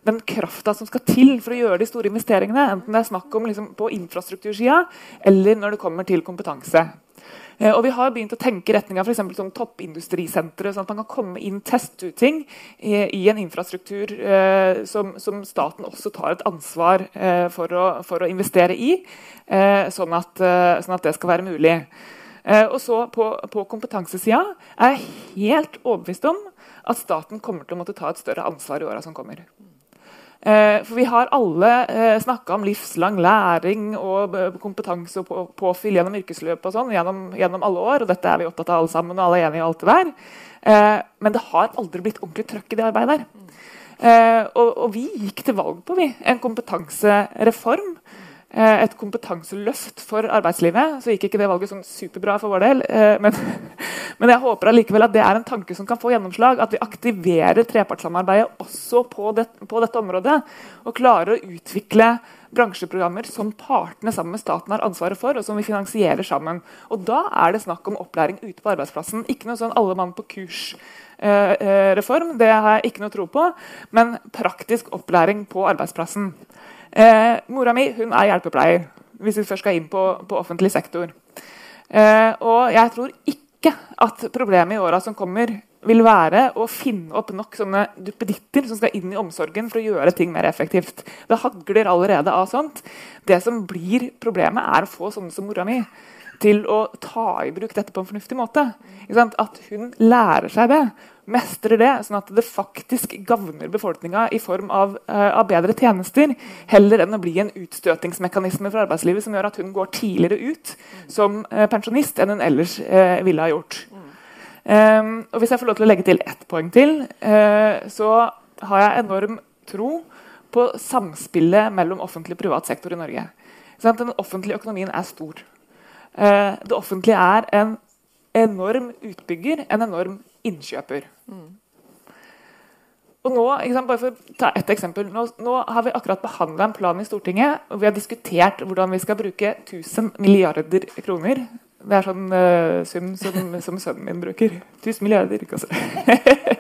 Speaker 6: den krafta som skal til for å gjøre de store investeringene. Enten det er snakk om liksom, på infrastruktursida eller når det kommer til kompetanse. Eh, og vi har begynt å tenke i retning av for sånn toppindustrisentre, sånn at man kan komme inn teste ut ting i, en infrastruktur eh, som, som, staten også tar et ansvar eh, for, å, for, å, investere i, sånn, at, sånn, at, det skal være mulig. Og så På, på kompetansesida er jeg helt overbevist om at staten kommer til å måtte ta et større ansvar i åra som kommer. Eh, for vi har alle eh, snakka om livslang læring og kompetanse og påfyll gjennom yrkesløpet og sånn gjennom, gjennom, alle år. og Dette er vi opptatt av alle sammen, og alle er enige i alt det der. Eh, men det har aldri blitt ordentlig trøkk i det arbeidet der. Eh, og, og, vi gikk til valg på vi, en kompetansereform et kompetanseløft for arbeidslivet. Så gikk ikke det valget sånn superbra for vår del. Eh, men, men jeg håper allikevel at det er en tanke som kan få gjennomslag. At vi aktiverer trepartssamarbeidet også på, det, på dette området. Og klarer å utvikle bransjeprogrammer som partene sammen med staten har ansvaret for, og som vi finansierer sammen. Og Da er det snakk om opplæring ute på arbeidsplassen. Ikke noe sånn alle mann på kurs-reform, eh, det har jeg ikke noe tro på, men praktisk opplæring på arbeidsplassen. Eh, mora mi hun er hjelpepleier, hvis vi først skal inn på, på offentlig sektor. Eh, og jeg tror ikke at problemet i åra som kommer, vil være å finne opp nok sånne duppeditter som skal inn i omsorgen for å gjøre ting mer effektivt. Det hagler allerede av sånt. Det som blir problemet, er å få sånne som mora mi til å ta i bruk dette på en fornuftig måte. At hun lærer seg det mestrer det, sånn at det faktisk gagner befolkninga i form av, uh, av, bedre tjenester, heller enn å bli en utstøtingsmekanisme fra arbeidslivet som gjør at hun går tidligere ut som uh, pensjonist enn hun ellers uh, ville ha gjort. Um, og Hvis jeg får lov til å legge til ett poeng til, så har jeg enorm tro på samspillet mellom offentlig og privat sektor i Norge. Sånn den offentlige økonomien er stor. det offentlige er en enorm utbygger, en enorm innkjøper. Mm. Og nå, bare for å ta et eksempel, nå, nå har vi akkurat behandla en plan i Stortinget og vi har diskutert hvordan vi skal bruke 1000 milliarder kroner. Det er sånn uh, sum som, som, sønnen min bruker. 1000 milliarder, ikke altså.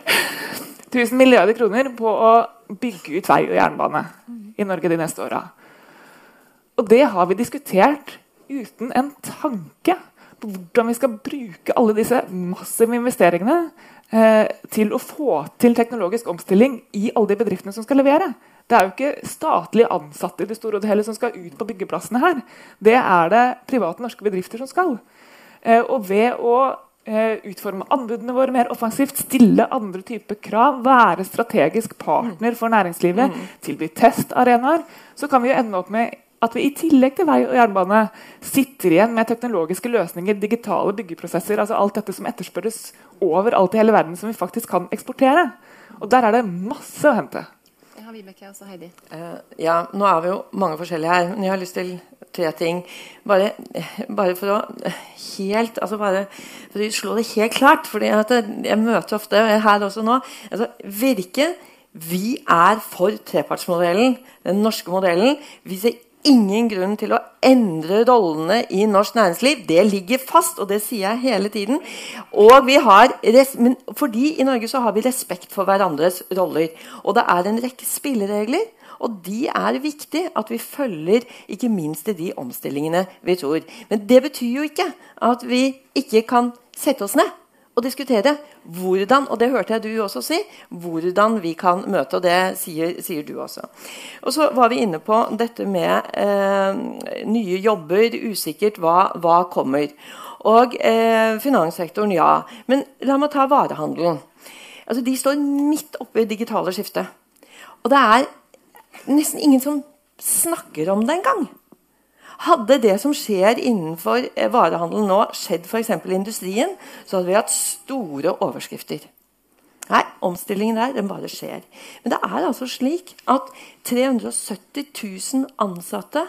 Speaker 6: 1000 milliarder kroner på å bygge ut vei og jernbane i Norge de neste åra. Og det har vi diskutert uten en tanke hvordan vi skal bruke alle disse massive investeringene eh, til å få til teknologisk omstilling i alle de bedriftene som skal levere. Det er jo ikke statlige ansatte i det store og det hele som skal ut på byggeplassene her. Det er det private norske bedrifter som skal. Eh, og ved å eh, utforme anbudene våre mer offensivt, stille andre typer krav, være strategisk partner for næringslivet, mm. tilby testarenaer, så kan vi jo ende opp med at vi i tillegg til vei og jernbane sitter igjen med teknologiske løsninger, digitale byggeprosesser, altså alt dette som etterspørres overalt i hele verden, som vi faktisk kan eksportere. Og der er det masse å hente.
Speaker 3: Jeg har Vibeke og Heidi.
Speaker 4: Uh, ja, nå er vi jo mange forskjellige her, men jeg har lyst til tre ting. Bare, bare for å helt, altså bare for å slå det helt klart, for jeg møter ofte her også nå altså Virke vi er for trepartsmodellen, den norske modellen. Vi ser ingen grunn til å endre rollene i norsk næringsliv. Det ligger fast, og det sier jeg hele tiden. Og vi har, men fordi i Norge så har vi respekt for hverandres roller. Og det er en rekke spilleregler. Og de er viktig at vi følger ikke minst i de omstillingene vi tror. Men det betyr jo ikke at vi ikke kan sette oss ned og diskutere hvordan og det hørte jeg du også si, hvordan vi kan møte. og Det sier, sier du også. Og Så var vi inne på dette med eh, nye jobber, usikkert hva, hva kommer. Og eh, finanssektoren, ja. Men la meg ta varehandelen. Altså, de står midt oppe i digitale skiftet. Og det er nesten ingen som snakker om det engang. Hadde det som skjer innenfor eh, varehandelen nå, skjedd f.eks. i industrien, så hadde vi hatt store overskrifter. Nei, omstillingen der den bare skjer. Men det er altså slik at 370 000 ansatte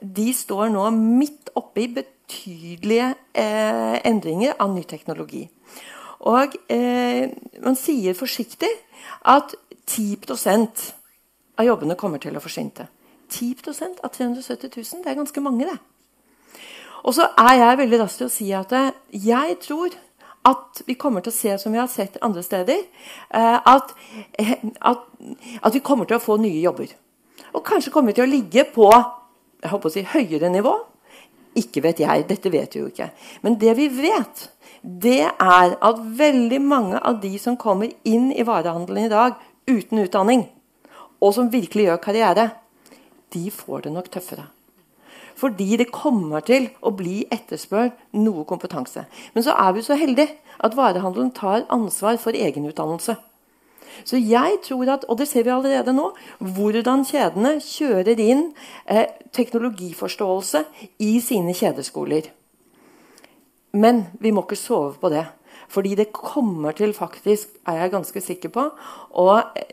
Speaker 4: de står nå midt oppe i betydelige eh, endringer av ny teknologi. Og eh, man sier forsiktig at 10% av jobbene kommer til å forsvinte. 10 av 370 000, det er ganske mange, det. Og så er jeg veldig rask til å si at eh, jeg tror at vi kommer til å se, som vi har sett andre steder, eh, at, eh, at, at vi kommer til å få nye jobber. Og kanskje kommer vi til å ligge på jeg håper å si, høyere nivå. Ikke vet jeg. Dette vet vi jo ikke. Men det vi vet, det er at veldig mange av de som kommer inn i varehandelen i dag uten utdanning, og som virkelig gjør karriere, de får det nok tøffere. Fordi det kommer til å bli etterspørt noe kompetanse. Men så er vi så heldige at varehandelen tar ansvar for egenutdannelse. Så jeg tror at, og det ser vi allerede nå, hvordan kjedene kjører inn eh, teknologiforståelse i sine kjedeskoler. Men vi må ikke sove på det. Fordi det kommer til faktisk, er jeg ganske sikker på, å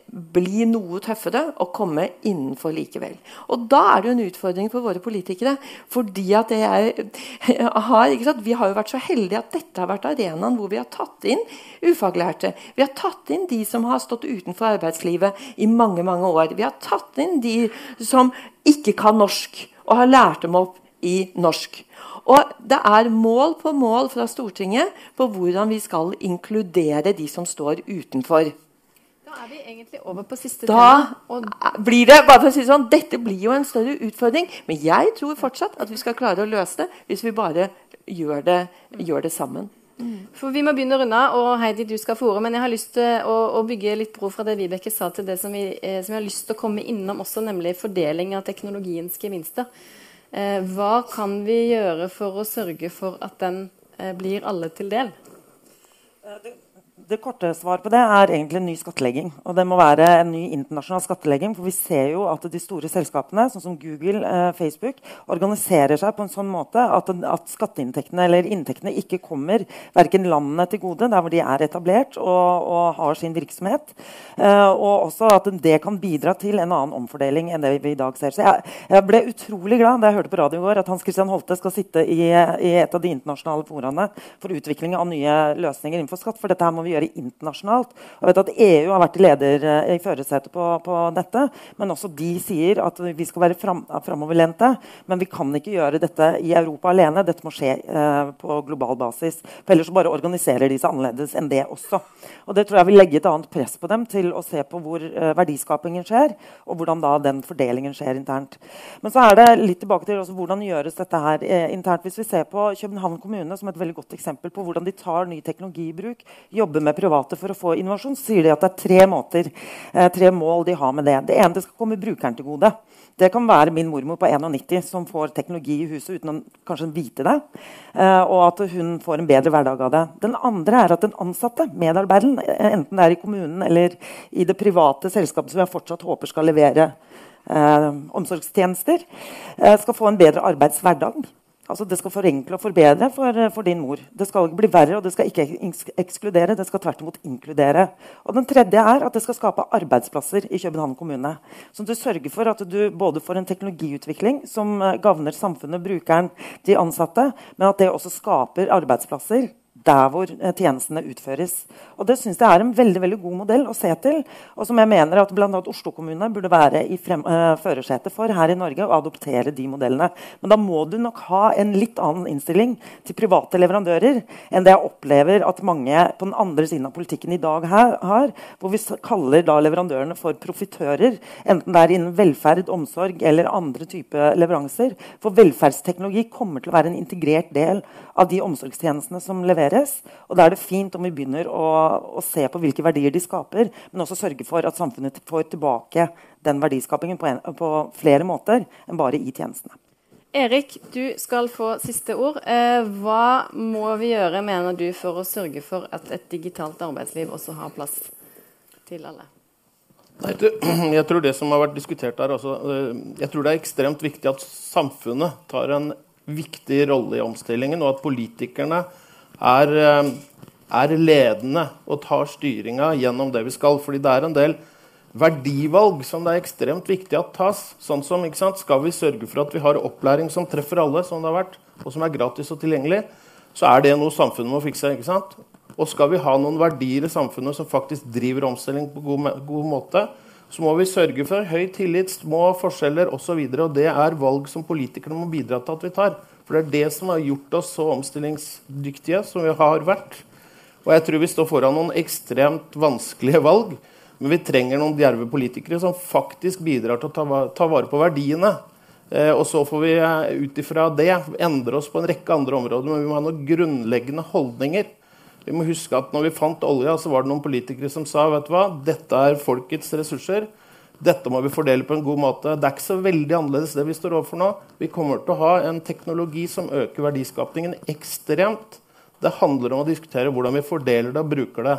Speaker 4: bli noe tøffere og komme innenfor likevel. Og da er det jo en utfordring for våre politikere. fordi at det jeg har? Vi har jo vært så heldige at dette har vært arenaen hvor vi har tatt inn ufaglærte. Vi har tatt inn de som har stått utenfor arbeidslivet i mange mange år. Vi har tatt inn de som ikke kan norsk, og har lært dem opp i norsk. Og det er mål på mål fra Stortinget på hvordan vi skal inkludere de som står utenfor.
Speaker 1: Da er vi egentlig over på siste
Speaker 4: da
Speaker 1: tema.
Speaker 4: Blir det, bare for å si sånn, Dette blir jo en større utfordring, men jeg tror fortsatt at vi skal klare å løse det hvis vi bare gjør det, gjør det sammen.
Speaker 1: For Vi må begynne å runde av, og Heidi, du skal få ordet. Men jeg har lyst til å, å bygge litt bro fra det Vibeke sa, til det som, vi, eh, som jeg har lyst til å komme innom også, nemlig fordeling av teknologiens gevinster. Eh, hva kan vi gjøre for å sørge for at den eh, blir alle til del?
Speaker 7: Eh, det korte svaret på det er egentlig en ny skattlegging. Og det må være en ny internasjonal skattlegging. For vi ser jo at de store selskapene, sånn som Google, eh, Facebook, organiserer seg på en sånn måte at, at skatteinntektene eller inntektene ikke kommer verken landene til gode, der hvor de er etablert og, og har sin virksomhet, eh, og også at det kan bidra til en annen omfordeling enn det vi i dag ser. Så jeg, jeg ble utrolig glad da jeg hørte på radio i går at Hans Christian Holte skal sitte i, i et av de internasjonale foraene for utvikling av nye løsninger innenfor skatt. for dette her må vi gjøre gjøre internasjonalt. Jeg vet at EU har vært leder eh, i førersetet på, på, dette. Men også de sier at vi skal være fram, framoverlente. Men vi kan ikke gjøre dette i Europa alene. Dette må skje eh, på global basis. For ellers bare organiserer de seg annerledes enn det også. Og Det tror jeg vil legge et annet press på dem til å se på hvor eh, verdiskapingen skjer, og hvordan da den fordelingen skjer internt. Men så er det litt tilbake til også, hvordan gjøres dette her eh, internt. Hvis vi ser på København kommune som et veldig godt eksempel på hvordan de tar ny teknologi i bruk, jobber med med private for å få innovasjon, så sier de at det er tre måter, eh, tre mål de har med det. Det ene det skal komme brukeren til gode. Det kan være min mormor på 91 som får teknologi i huset uten å kanskje vite det. Eh, og at hun får en bedre hverdag av det. Den andre er at den ansatte, medarbeideren, eh, enten det er i kommunen eller i det private selskapet som jeg fortsatt håper skal levere eh, omsorgstjenester, skal få en bedre arbeidshverdag. Altså Det skal forenkle og forbedre for, for, din mor. Det skal ikke bli verre, og det skal ikke ekskludere. Det skal tvert imot inkludere. Og Den tredje er at det skal skape arbeidsplasser i København kommune. Så du sørger for at du både får en teknologiutvikling som eh, gagner samfunnet, brukeren, de ansatte, men at det også skaper arbeidsplasser der hvor eh, tjenestene utføres. Og Det synes jeg er en veldig veldig god modell å se til, og som jeg mener at bl.a. Oslo kommune burde være i frem, uh, førersetet for her i Norge og adoptere de modellene. Men da må du nok ha en litt annen innstilling til private leverandører enn det jeg opplever at mange på den andre siden av politikken i dag her, har, hvor vi kaller da leverandørene for profitører, enten det er innen velferd, omsorg eller andre typer leveranser. For velferdsteknologi kommer til å være en integrert del av de omsorgstjenestene som leveres. Og da er det fint om vi begynner å, å se på hvilke verdier de skaper, men også sørge for at samfunnet får tilbake den verdiskapingen på, en, på flere måter enn bare i tjenestene.
Speaker 1: Erik, du skal få siste ord. Eh, hva må vi gjøre, mener du, for å sørge for at et digitalt arbeidsliv også har plass til alle?
Speaker 5: Jeg tror det som har vært diskutert her også, eh, jeg tror det er ekstremt viktig at samfunnet tar en viktig rolle i omstillingen, og at politikerne er, eh, er ledende og tar styringa gjennom det vi skal. Fordi det er en del verdivalg som det er ekstremt viktig at tas. Sånn som, Skal vi sørge for at vi har opplæring som treffer alle, som det har vært, og som er gratis og tilgjengelig, så er det noe samfunnet må fikse. ikke sant? Og skal vi ha noen verdier i samfunnet som faktisk driver omstilling på god, god måte, så må vi sørge for høy tillit, små forskjeller osv. Og, så og det er valg som politikerne må bidra til at vi tar. For det er det som har gjort oss så omstillingsdyktige som vi har vært. Og jeg tror vi står foran noen ekstremt vanskelige valg. Men vi trenger noen djerve politikere som faktisk bidrar til å ta, vare på verdiene. Eh, og så får vi eh, ut ifra det endre oss på en rekke andre områder. Men vi må ha noen grunnleggende holdninger. Vi må huske at når vi fant olja, så var det noen politikere som sa vet du hva, dette er folkets ressurser. Dette må vi fordele på en god måte. Det er ikke så veldig annerledes det vi står overfor nå. Vi kommer til å ha en teknologi som øker verdiskapningen ekstremt. Det handler om å diskutere hvordan vi fordeler det og bruker det.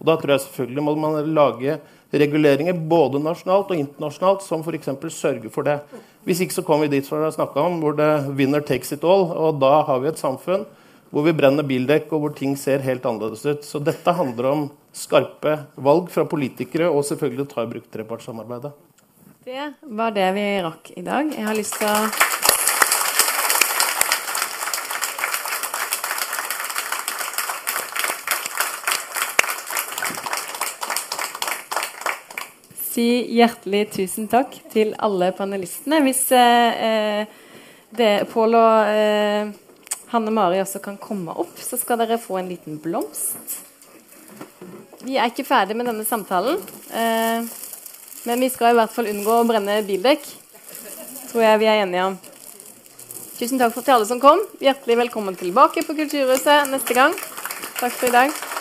Speaker 5: Og Da tror jeg selvfølgelig må man lage reguleringer både nasjonalt og internasjonalt som f.eks. sørger for det. Hvis ikke så kommer vi dit som vi har snakka om, hvor det winner takes it all. Og da har vi et samfunn hvor vi brenner bildekk, og hvor ting ser helt annerledes ut. Så dette handler om skarpe valg fra politikere, og selvfølgelig ta i bruk trepartssamarbeidet.
Speaker 1: Det var det vi rakk i dag. Jeg har lyst til å si hjertelig tusen takk til alle panelistene. Hvis eh, eh det, Pål og eh, Hanne Mari også kan komme opp, så skal dere få en liten blomst. Vi er ikke ferdig med denne samtalen, eh, men vi skal i hvert fall unngå å brenne bildekk. Tror jeg vi er enige om. Tusen takk for til alle som kom. Hjertelig velkommen tilbake på Kulturhuset neste gang. Takk for i dag.